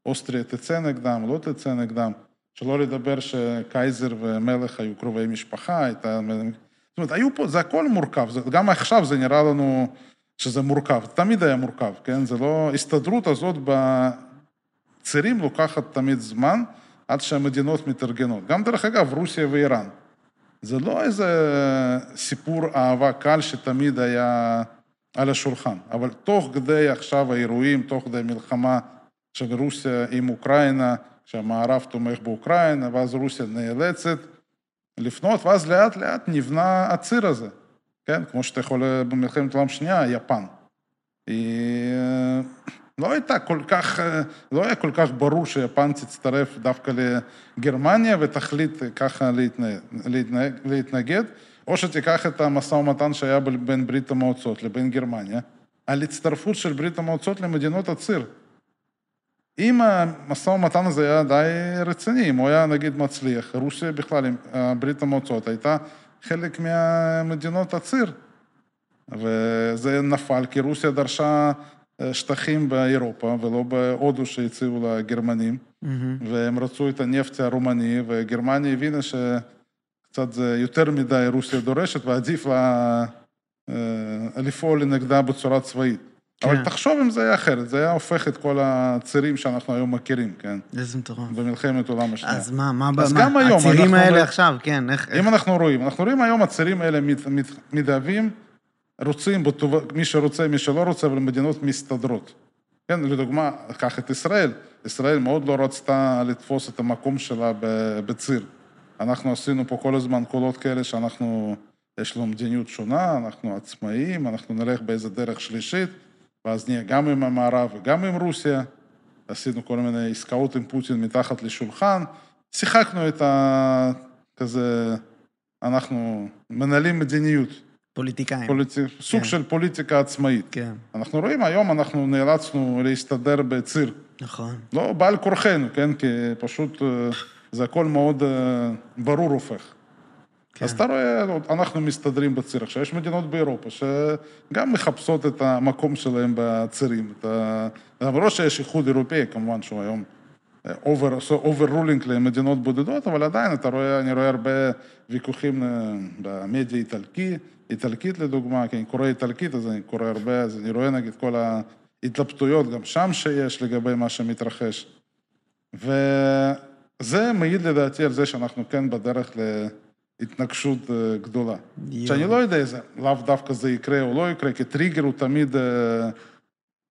אוסטריה תצא נגדם, לא תצא נגדם. שלא לדבר שקייזר ומלך היו קרובי משפחה, הייתה... זאת אומרת, היו פה, זה הכל מורכב, זה, גם עכשיו זה נראה לנו שזה מורכב, תמיד היה מורכב, כן? זה לא... ההסתדרות הזאת בצירים לוקחת תמיד זמן עד שהמדינות מתארגנות. גם דרך אגב, רוסיה ואיראן. זה לא איזה סיפור אהבה קל שתמיד היה על השולחן, אבל תוך כדי עכשיו האירועים, תוך כדי מלחמה של רוסיה עם אוקראינה, שהמערב תומך באוקראינה, ואז רוסיה נאלצת לפנות, ואז לאט לאט נבנה הציר הזה, כן? כמו שאתה יכול במלחמת העולם השנייה, יפן. היא לא הייתה כל כך, לא היה כל כך ברור שיפן תצטרף דווקא לגרמניה ותחליט ככה להתנגד, להתנגד, להתנגד, או שתיקח את המשא ומתן שהיה בין ברית המועצות לבין גרמניה, על הצטרפות של ברית המועצות למדינות הציר. אם המשא ומתן הזה היה די רציני, אם הוא היה נגיד מצליח, רוסיה בכלל, ברית המועצות, הייתה חלק מהמדינות הציר. וזה נפל כי רוסיה דרשה אה, שטחים באירופה ולא בהודו שהציעו לגרמנים, mm-hmm. והם רצו את הנפט הרומני, וגרמניה הבינה שקצת זה יותר מדי רוסיה דורשת, ועדיף לה אה, לפעול נגדה בצורה צבאית. כן. אבל תחשוב אם זה היה אחרת, זה היה הופך את כל הצירים שאנחנו היום מכירים, כן? איזה מטורף. במלחמת העולם השנייה. אז מה, מה, אז מה, גם היום, הצירים האלה רואים, עכשיו, כן, איך... אם איך... אנחנו רואים, אנחנו רואים היום הצירים האלה מת, מת, מתהווים, רוצים, מי שרוצה, מי שלא רוצה, אבל מדינות מסתדרות. כן, לדוגמה, קח את ישראל. ישראל מאוד לא רצתה לתפוס את המקום שלה בציר. אנחנו עשינו פה כל הזמן קולות כאלה שאנחנו, יש לנו מדיניות שונה, אנחנו עצמאיים, אנחנו נלך באיזה דרך שלישית. ואז נהיה גם עם המערב וגם עם רוסיה, עשינו כל מיני עסקאות עם פוטין מתחת לשולחן, שיחקנו את ה... כזה, אנחנו מנהלים מדיניות. פוליטיקאים. פוליט... סוג כן. של פוליטיקה עצמאית. כן. אנחנו רואים, היום אנחנו נאלצנו להסתדר בציר. נכון. לא בעל כורחנו, כן? כי פשוט אה, זה הכל מאוד אה, ברור הופך. כן. אז אתה רואה, אנחנו מסתדרים בציר. עכשיו, יש מדינות באירופה שגם מחפשות את המקום שלהם בצירים. למרות שיש איחוד אירופאי, כמובן שהוא היום over, overruling למדינות בודדות, אבל עדיין אתה רואה, אני רואה הרבה ויכוחים אה, במדיה איטלקי, איטלקית לדוגמה, כי אני קורא איטלקית, אז אני קורא הרבה, אז אני רואה נגיד כל ההתלבטויות גם שם שיש לגבי מה שמתרחש. וזה מעיד לדעתי על זה שאנחנו כן בדרך ל... התנגשות אה, גדולה. שאני לא יודע איזה, לאו דווקא זה יקרה או לא יקרה, כי טריגר הוא תמיד, אה,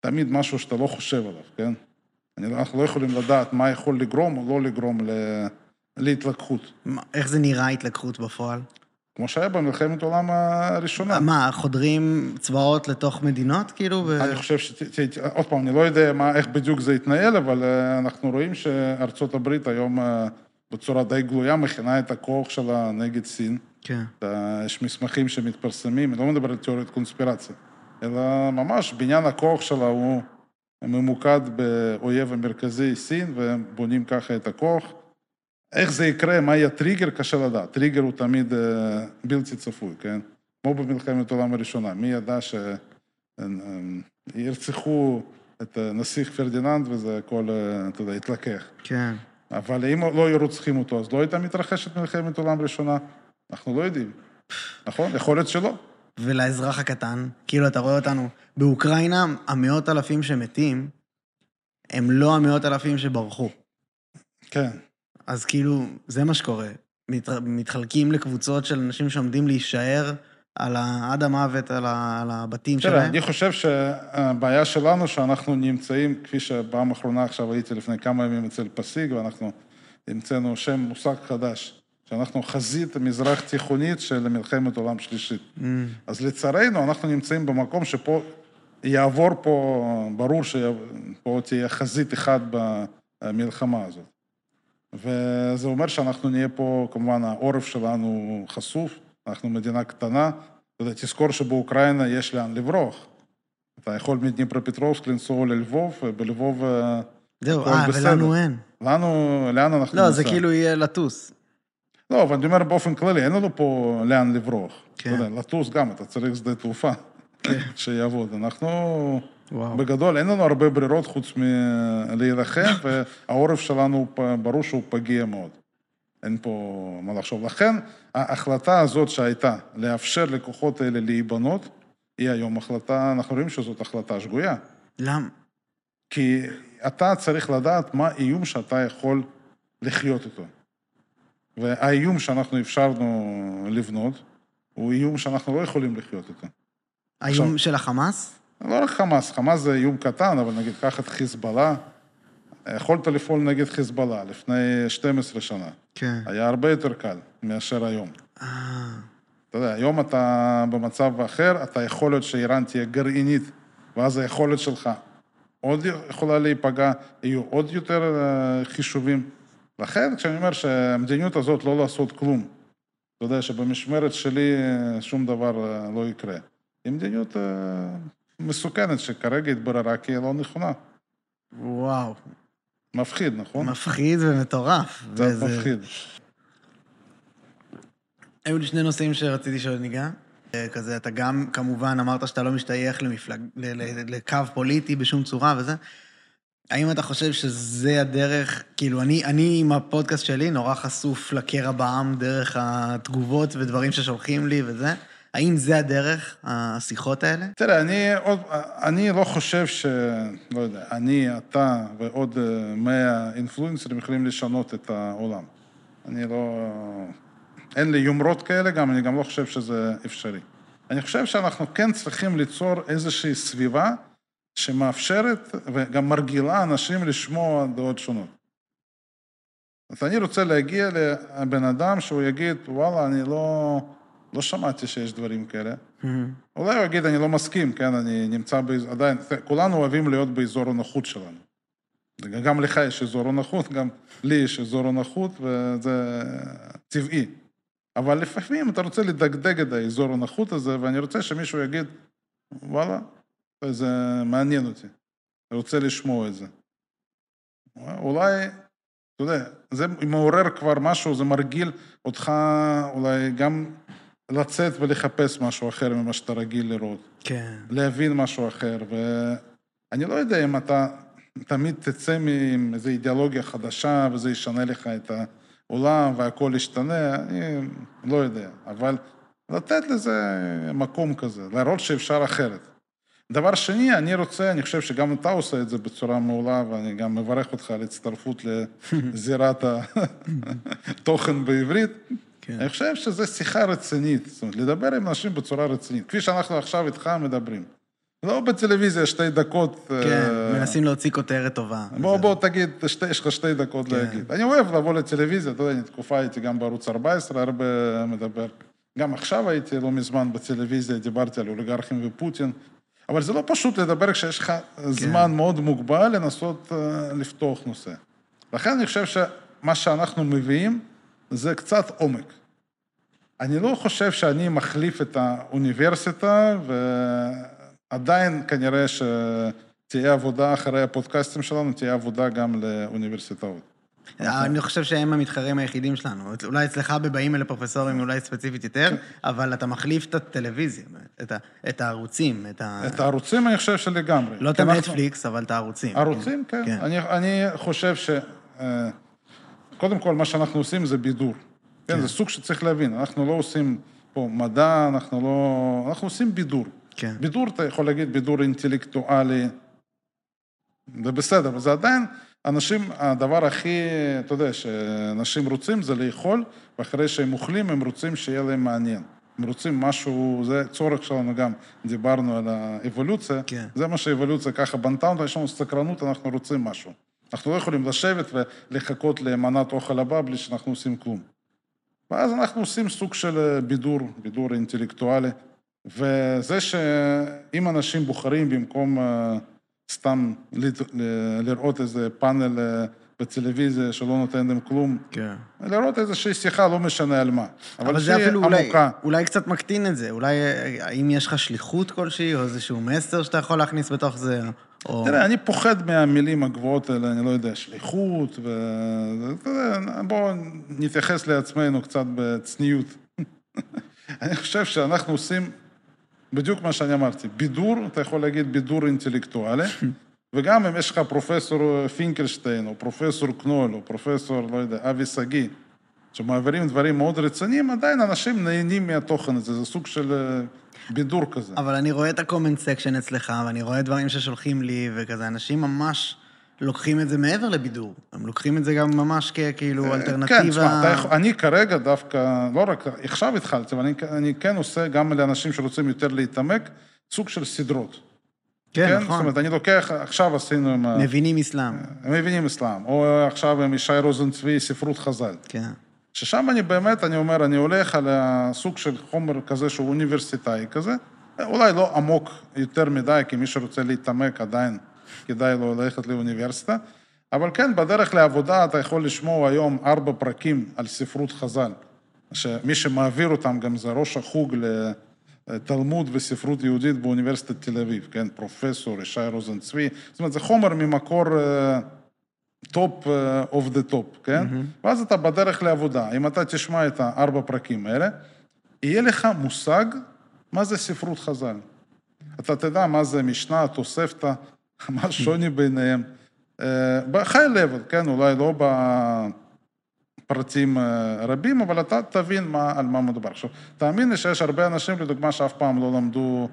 תמיד משהו שאתה לא חושב עליו, כן? אנחנו לא יכולים לדעת מה יכול לגרום או לא לגרום ל... להתלקחות. איך זה נראה התלקחות בפועל? כמו שהיה במלחמת העולם הראשונה. מה, חודרים צבאות לתוך מדינות, כאילו? ו... אני חושב ש... עוד פעם, אני לא יודע מה, איך בדיוק זה יתנהל, אבל אה, אנחנו רואים שארצות הברית היום בצורה די גלויה מכינה את הכוח שלה נגד סין. כן. יש מסמכים שמתפרסמים, אני לא מדבר על תיאוריית קונספירציה, אלא ממש בניין הכוח שלה הוא ממוקד באויב המרכזי סין, והם בונים ככה את הכוח. איך זה יקרה, מה יהיה טריגר, קשה לדעת. טריגר הוא תמיד אה, בלתי צפוי, כן? כמו במלחמת העולם הראשונה, מי ידע שירצחו את נסיך פרדיננד וזה הכל, אה, אתה יודע, יתלקח. כן. אבל אם לא היו רוצחים אותו, אז לא הייתה מתרחשת מלחמת עולם ראשונה. אנחנו לא יודעים. נכון? יכול להיות שלא. ולאזרח הקטן, כאילו, אתה רואה אותנו, באוקראינה, המאות אלפים שמתים, הם לא המאות אלפים שברחו. כן. אז כאילו, זה מה שקורה. מת, מתחלקים לקבוצות של אנשים שעומדים להישאר על ה, עד המוות, על, ה, על הבתים שלהם. תראה, אני חושב שהבעיה שלנו שאנחנו נמצאים, כפי שבפעם האחרונה עכשיו הייתי לפני כמה ימים אצל פסיג, ואנחנו המצאנו שם, מושג חדש, שאנחנו חזית מזרח תיכונית של מלחמת עולם שלישית. Mm. אז לצערנו, אנחנו נמצאים במקום שפה יעבור פה, ברור שפה תהיה חזית אחת במלחמה הזאת. וזה אומר שאנחנו נהיה פה, כמובן, העורף שלנו חשוף, אנחנו מדינה קטנה. תזכור שבאוקראינה יש לאן לברוח. אתה יכול מדניפרופטרובסק לנסוע ללבוב, ובלבוב אה, זהו, אה. ולנו אין. לנו, לאן אנחנו לא, זה? כאילו יהיה לטוס. לא, אבל אני אומר באופן כללי, אין לנו פה לאן לברוח. כן. אתה יודע, לטוס גם, אתה צריך שדה תעופה שיעבוד. אנחנו, וואו. בגדול, אין לנו הרבה ברירות חוץ מלהילחם, והעורף שלנו, ברור שהוא פגיע מאוד. אין פה מה לחשוב. לכן, ההחלטה הזאת שהייתה, לאפשר לכוחות האלה להיבנות, היא היום החלטה, אנחנו רואים שזאת החלטה שגויה. למה? כי אתה צריך לדעת מה האיום שאתה יכול לחיות איתו. והאיום שאנחנו אפשרנו לבנות, הוא איום שאנחנו לא יכולים לחיות איתו. האיום עכשיו- של החמאס? לא רק חמאס, חמאס זה איום קטן, אבל נגיד, קח את חיזבאללה, יכולת לפעול נגד חיזבאללה לפני 12 שנה. כן. היה הרבה יותר קל מאשר היום. אה, אתה יודע, היום אתה במצב אחר, אתה יכול להיות שאיראן תהיה גרעינית, ואז היכולת שלך עוד יכולה להיפגע, יהיו עוד יותר אה, חישובים. לכן, כשאני אומר שהמדיניות הזאת לא לעשות כלום, אתה יודע שבמשמרת שלי אה, שום דבר אה, לא יקרה. היא מדיניות מסוכנת, שכרגע התבררה כי לא נכונה. וואו. מפחיד, נכון? מפחיד ומטורף. קצת וזה- מפחיד. היו לי שני נושאים שרציתי שניגע. אה, כזה, אתה גם, כמובן, אמרת שאתה לא משתייך למפלג... לקו פוליטי בשום צורה וזה. האם אתה חושב שזה הדרך, כאילו, אני, אני עם הפודקאסט שלי נורא חשוף לקרע בעם דרך התגובות ודברים ששולחים לי וזה. האם זה הדרך, השיחות האלה? תראה, אני עוד, אני לא חושב ש... לא יודע, אני, אתה ועוד אה, 100 אינפלואנסרים יכולים לשנות את העולם. אני לא... אין לי יומרות כאלה גם, אני גם לא חושב שזה אפשרי. אני חושב שאנחנו כן צריכים ליצור איזושהי סביבה שמאפשרת וגם מרגילה אנשים לשמוע דעות שונות. אז אני רוצה להגיע לבן אדם שהוא יגיד, וואלה, אני לא, לא שמעתי שיש דברים כאלה. אולי הוא יגיד, אני לא מסכים, כן, אני נמצא באזור, עדיין, כולנו אוהבים להיות באזור הנוחות שלנו. גם לך יש אזור הנוחות, גם לי יש אזור הנוחות, וזה טבעי. אבל לפעמים אתה רוצה לדגדג את האזור הנוחות הזה, ואני רוצה שמישהו יגיד, וואלה, זה מעניין אותי, אני רוצה לשמוע את זה. אולי, אתה יודע, זה מעורר כבר משהו, זה מרגיל אותך אולי גם לצאת ולחפש משהו אחר ממה שאתה רגיל לראות. כן. להבין משהו אחר, ואני לא יודע אם אתה תמיד תצא עם איזו אידיאולוגיה חדשה וזה ישנה לך את העולם והכל ישתנה, אני לא יודע, אבל לתת לזה מקום כזה, להראות שאפשר אחרת. דבר שני, אני רוצה, אני חושב שגם אתה עושה את זה בצורה מעולה, ואני גם מברך אותך על הצטרפות לזירת התוכן בעברית. כן. אני חושב שזו שיחה רצינית, זאת אומרת, לדבר עם אנשים בצורה רצינית, כפי שאנחנו עכשיו איתך מדברים. לא בטלוויזיה שתי דקות... כן, אה, מנסים להוציא כותרת טובה. בוא, בוא תגיד, שתי, יש לך שתי דקות כן. להגיד. אני אוהב לבוא לטלוויזיה, אתה יודע, אני תקופה הייתי גם בערוץ 14, הרבה מדבר. גם עכשיו הייתי לא מזמן בטלוויזיה, דיברתי על אוליגרכים ופוטין. אבל זה לא פשוט לדבר כשיש לך כן. זמן מאוד מוגבל לנסות אה, לפתוח נושא. לכן אני חושב שמה שאנחנו מביאים זה קצת עומק. אני לא חושב שאני מחליף את האוניברסיטה, ועדיין כנראה שתהיה עבודה אחרי הפודקאסטים שלנו, תהיה עבודה גם לאוניברסיטאות. אני חושב שהם המתחרים היחידים שלנו. אולי אצלך בבאים אלה פרופסורים, אולי ספציפית יותר, כן. אבל אתה מחליף את הטלוויזיה, את ה- את הערוצים, את ה... את הערוצים אני חושב שלגמרי. לא את הנטפליקס, אבל את הערוצים. ערוצים, כן. כן. אני, אני חושב ש... אה, קודם כל, מה שאנחנו עושים זה בידור. כן, כן. זה סוג שצריך להבין. אנחנו לא עושים פה מדע, אנחנו לא... אנחנו עושים בידור. כן. בידור, אתה יכול להגיד בידור אינטלקטואלי, זה בסדר, אבל זה עדיין, אנשים, הדבר הכי, אתה יודע, שאנשים רוצים זה לאכול, ואחרי שהם אוכלים, הם רוצים שיהיה להם מעניין. הם רוצים משהו, זה צורך שלנו גם, דיברנו על האבולוציה, כן. זה מה שהאבולוציה ככה בנתה אותה, יש לנו סקרנות, אנחנו רוצים משהו. אנחנו לא יכולים לשבת ולחכות למנת אוכל הבא בלי שאנחנו עושים כלום. ואז אנחנו עושים סוג של אה, בידור, בידור אינטלקטואלי, וזה שאם אנשים בוחרים במקום אה, סתם לראות איזה פאנל אה, בטלוויזיה שלא נותן להם כלום, כן. לראות איזושהי שיחה, לא משנה על מה. אבל זה אפילו אולי, אולי קצת מקטין את זה. אולי, האם יש לך שליחות כלשהי, או איזשהו מסר שאתה יכול להכניס בתוך זה? או... תראה, אני פוחד מהמילים הגבוהות האלה, אני לא יודע, שליחות, ו... בואו נתייחס לעצמנו קצת בצניעות. אני חושב שאנחנו עושים בדיוק מה שאני אמרתי, בידור, אתה יכול להגיד בידור אינטלקטואלי, וגם אם יש לך פרופסור פינקלשטיין, או פרופסור קנול, או פרופסור, לא יודע, אבי שגיא, שמעבירים דברים מאוד רציניים, עדיין אנשים נהנים מהתוכן הזה, זה סוג של אה, בידור כזה. אבל אני רואה את ה-comment section אצלך, ואני רואה דברים ששולחים לי, וכזה, אנשים ממש לוקחים את זה מעבר לבידור. הם לוקחים את זה גם ממש ככאילו אה, אלטרנטיבה... כן, תשמע, אני כרגע דווקא, לא רק, עכשיו התחלתי, אבל אני, אני כן עושה גם לאנשים שרוצים יותר להתעמק, סוג של סדרות. כן, כן, נכון. זאת אומרת, אני לוקח, עכשיו עשינו עם... מבינים אסלאם. מבינים אסלאם. או עכשיו עם ישי רוזנצבי, ספרות חז"ל. כן. ששם אני באמת, אני אומר, אני הולך על הסוג של חומר כזה שהוא אוניברסיטאי כזה, אולי לא עמוק יותר מדי, כי מי שרוצה להתעמק עדיין כדאי לו ללכת לאוניברסיטה, אבל כן, בדרך לעבודה אתה יכול לשמוע היום ארבע פרקים על ספרות חז"ל, שמי שמעביר אותם גם זה ראש החוג לתלמוד וספרות יהודית באוניברסיטת תל אביב, כן, פרופסור ישי רוזן-צבי, זאת אומרת, זה חומר ממקור... top of the top, כן? Mm-hmm. ואז אתה בדרך לעבודה. אם אתה תשמע את הארבע פרקים האלה, יהיה לך מושג מה זה ספרות חז"ל. אתה תדע מה זה משנה, תוספתא, מה השוני ביניהם. בחי לבל, כן, אולי לא בפרטים אה, רבים, אבל אתה תבין מה, על מה מדובר. עכשיו, תאמין לי שיש הרבה אנשים, לדוגמה, שאף פעם לא למדו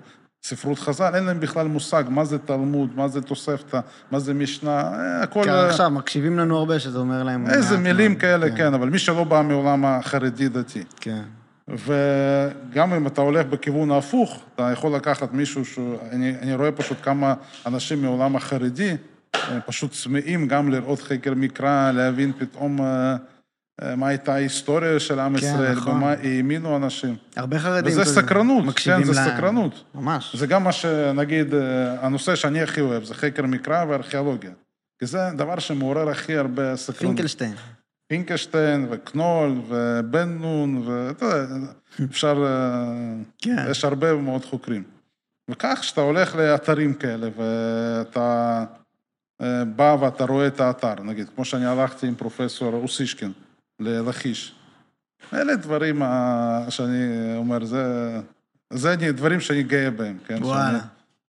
ספרות חז"ל, אין להם בכלל מושג מה זה תלמוד, מה זה תוספתא, מה זה משנה, אה, הכל... כן, עכשיו, מקשיבים לנו הרבה שזה אומר להם... איזה מילים כאלה, כן. כן, אבל מי שלא בא מעולם החרדי-דתי. כן. וגם אם אתה הולך בכיוון ההפוך, אתה יכול לקחת מישהו ש... אני, אני רואה פשוט כמה אנשים מעולם החרדי, פשוט צמאים גם לראות חקר מקרא, להבין פתאום אה, אה, מה הייתה ההיסטוריה של עם כן, ישראל, נכון. במה האמינו אנשים. הרבה חרדים. וזה סקרנות, כן, זה לה... סקרנות. ממש. זה גם מה שנגיד, אה, הנושא שאני הכי אוהב, זה חקר מקרא וארכיאולוגיה. כי זה דבר שמעורר הכי הרבה סקרנות. פינקלשטיין. פינקשטיין וקנול ובן נון, ואתה יודע, אפשר... כן. יש הרבה מאוד חוקרים. וכך, כשאתה הולך לאתרים כאלה, ואתה אה, בא ואתה רואה את האתר, נגיד, כמו שאני הלכתי עם פרופסור אוסישקין ללכיש. אלה דברים שאני אומר, זה, זה דברים שאני גאה בהם, כן? וואלה. שאני,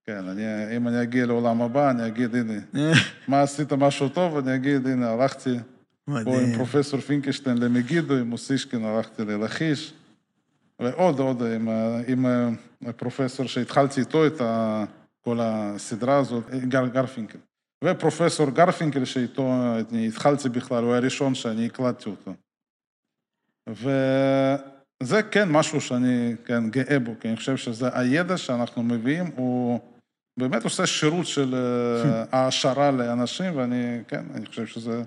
כן, אני, אם אני אגיע לעולם הבא, אני אגיד, הנה, מה עשית משהו טוב, אני אגיד, הנה, הלכתי... פה עם פרופסור פינקשטיין למגידו, עם מוסישקין הלכתי ללכיש, ועוד, עוד, עם, עם הפרופסור שהתחלתי איתו את כל הסדרה הזאת, גר, גרפינקל. ופרופסור גרפינקל, שאיתו אני התחלתי בכלל, הוא היה הראשון שאני הקלטתי אותו. וזה כן משהו שאני כן, גאה בו, כי אני חושב שזה הידע שאנחנו מביאים, הוא באמת עושה שירות של אה, העשרה לאנשים, ואני, כן, אני חושב שזה...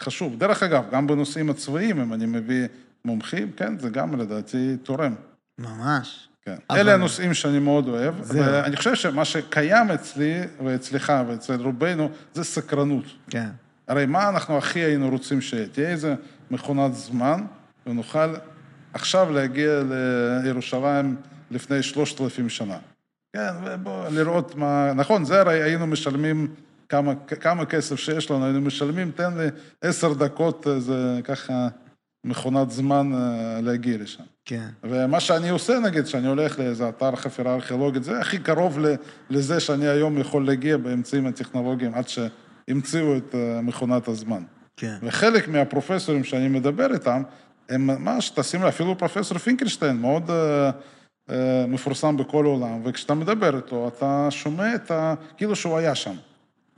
חשוב. דרך אגב, גם בנושאים הצבאיים, אם אני מביא מומחים, כן, זה גם לדעתי תורם. ממש. כן. אבל... אלה הנושאים שאני מאוד אוהב, זה... ואני חושב שמה שקיים אצלי ואצלך ואצל רובנו, זה סקרנות. כן. הרי מה אנחנו הכי היינו רוצים שתהיה איזה מכונת זמן, ונוכל עכשיו להגיע לירושלים לפני שלושת אלפים שנה. כן, ובוא לראות מה... נכון, זה הרי היינו משלמים כמה, כמה כסף שיש לנו, היינו משלמים, תן לי עשר דקות, זה ככה מכונת זמן אה, להגיע לשם. כן. ומה שאני עושה, נגיד, שאני הולך לאיזה אתר חפירה ארכיאולוגית, זה הכי קרוב לזה שאני היום יכול להגיע באמצעים הטכנולוגיים עד שהמציאו את אה, מכונת הזמן. כן. וחלק מהפרופסורים שאני מדבר איתם, הם ממש, תשים לב, אפילו פרופסור פינקלשטיין, מאוד... uh, מפורסם בכל העולם, וכשאתה מדבר איתו, אתה שומע את ה... כאילו שהוא היה שם.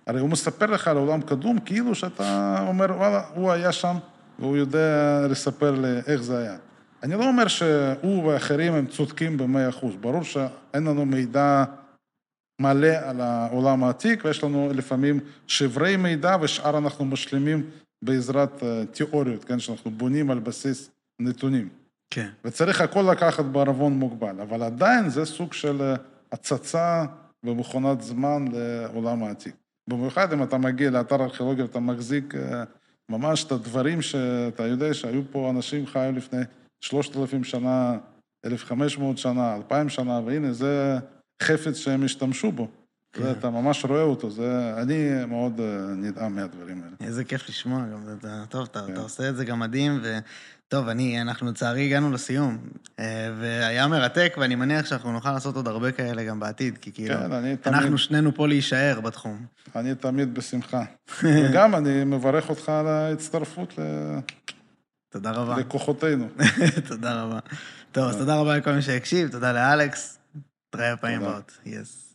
הרי הוא מספר לך על עולם קדום, כאילו שאתה אומר, וואלה, הוא היה שם, והוא יודע לספר לי איך זה היה. אני לא אומר שהוא ואחרים הם צודקים במאה אחוז, ברור שאין לנו מידע מלא על העולם העתיק, ויש לנו לפעמים שברי מידע, ושאר אנחנו משלימים בעזרת אה, תיאוריות, כן, שאנחנו בונים על בסיס נתונים. כן. וצריך הכל לקחת בערבון מוגבל, אבל עדיין זה סוג של אה, הצצה במכונת זמן לעולם העתיק. במיוחד אם אתה מגיע לאתר ארכיאולוגיה ואתה מחזיק אה, ממש את הדברים שאתה יודע שהיו פה אנשים חיו לפני 3,000 שנה, 1,500 שנה, 2,000 שנה, והנה זה חפץ שהם השתמשו בו. כן. ואתה ממש רואה אותו, זה... אני מאוד אה, נדהם מהדברים האלה. איזה כיף לשמוע גם, אתה, טוב, אתה, כן. אתה עושה את זה גם מדהים, וטוב, אני, אנחנו לצערי הגענו לסיום, אה, והיה מרתק, ואני מניח שאנחנו נוכל לעשות עוד הרבה כאלה גם בעתיד, כי כאילו, כן, אני תמיד, אנחנו שנינו פה להישאר בתחום. אני תמיד בשמחה. וגם אני מברך אותך על ההצטרפות ל- תודה רבה. לכוחותינו. תודה רבה. טוב, אז תודה רבה לכל מי שהקשיב, תודה לאלכס, נתראה בפעמים תודה. הבאות. יס.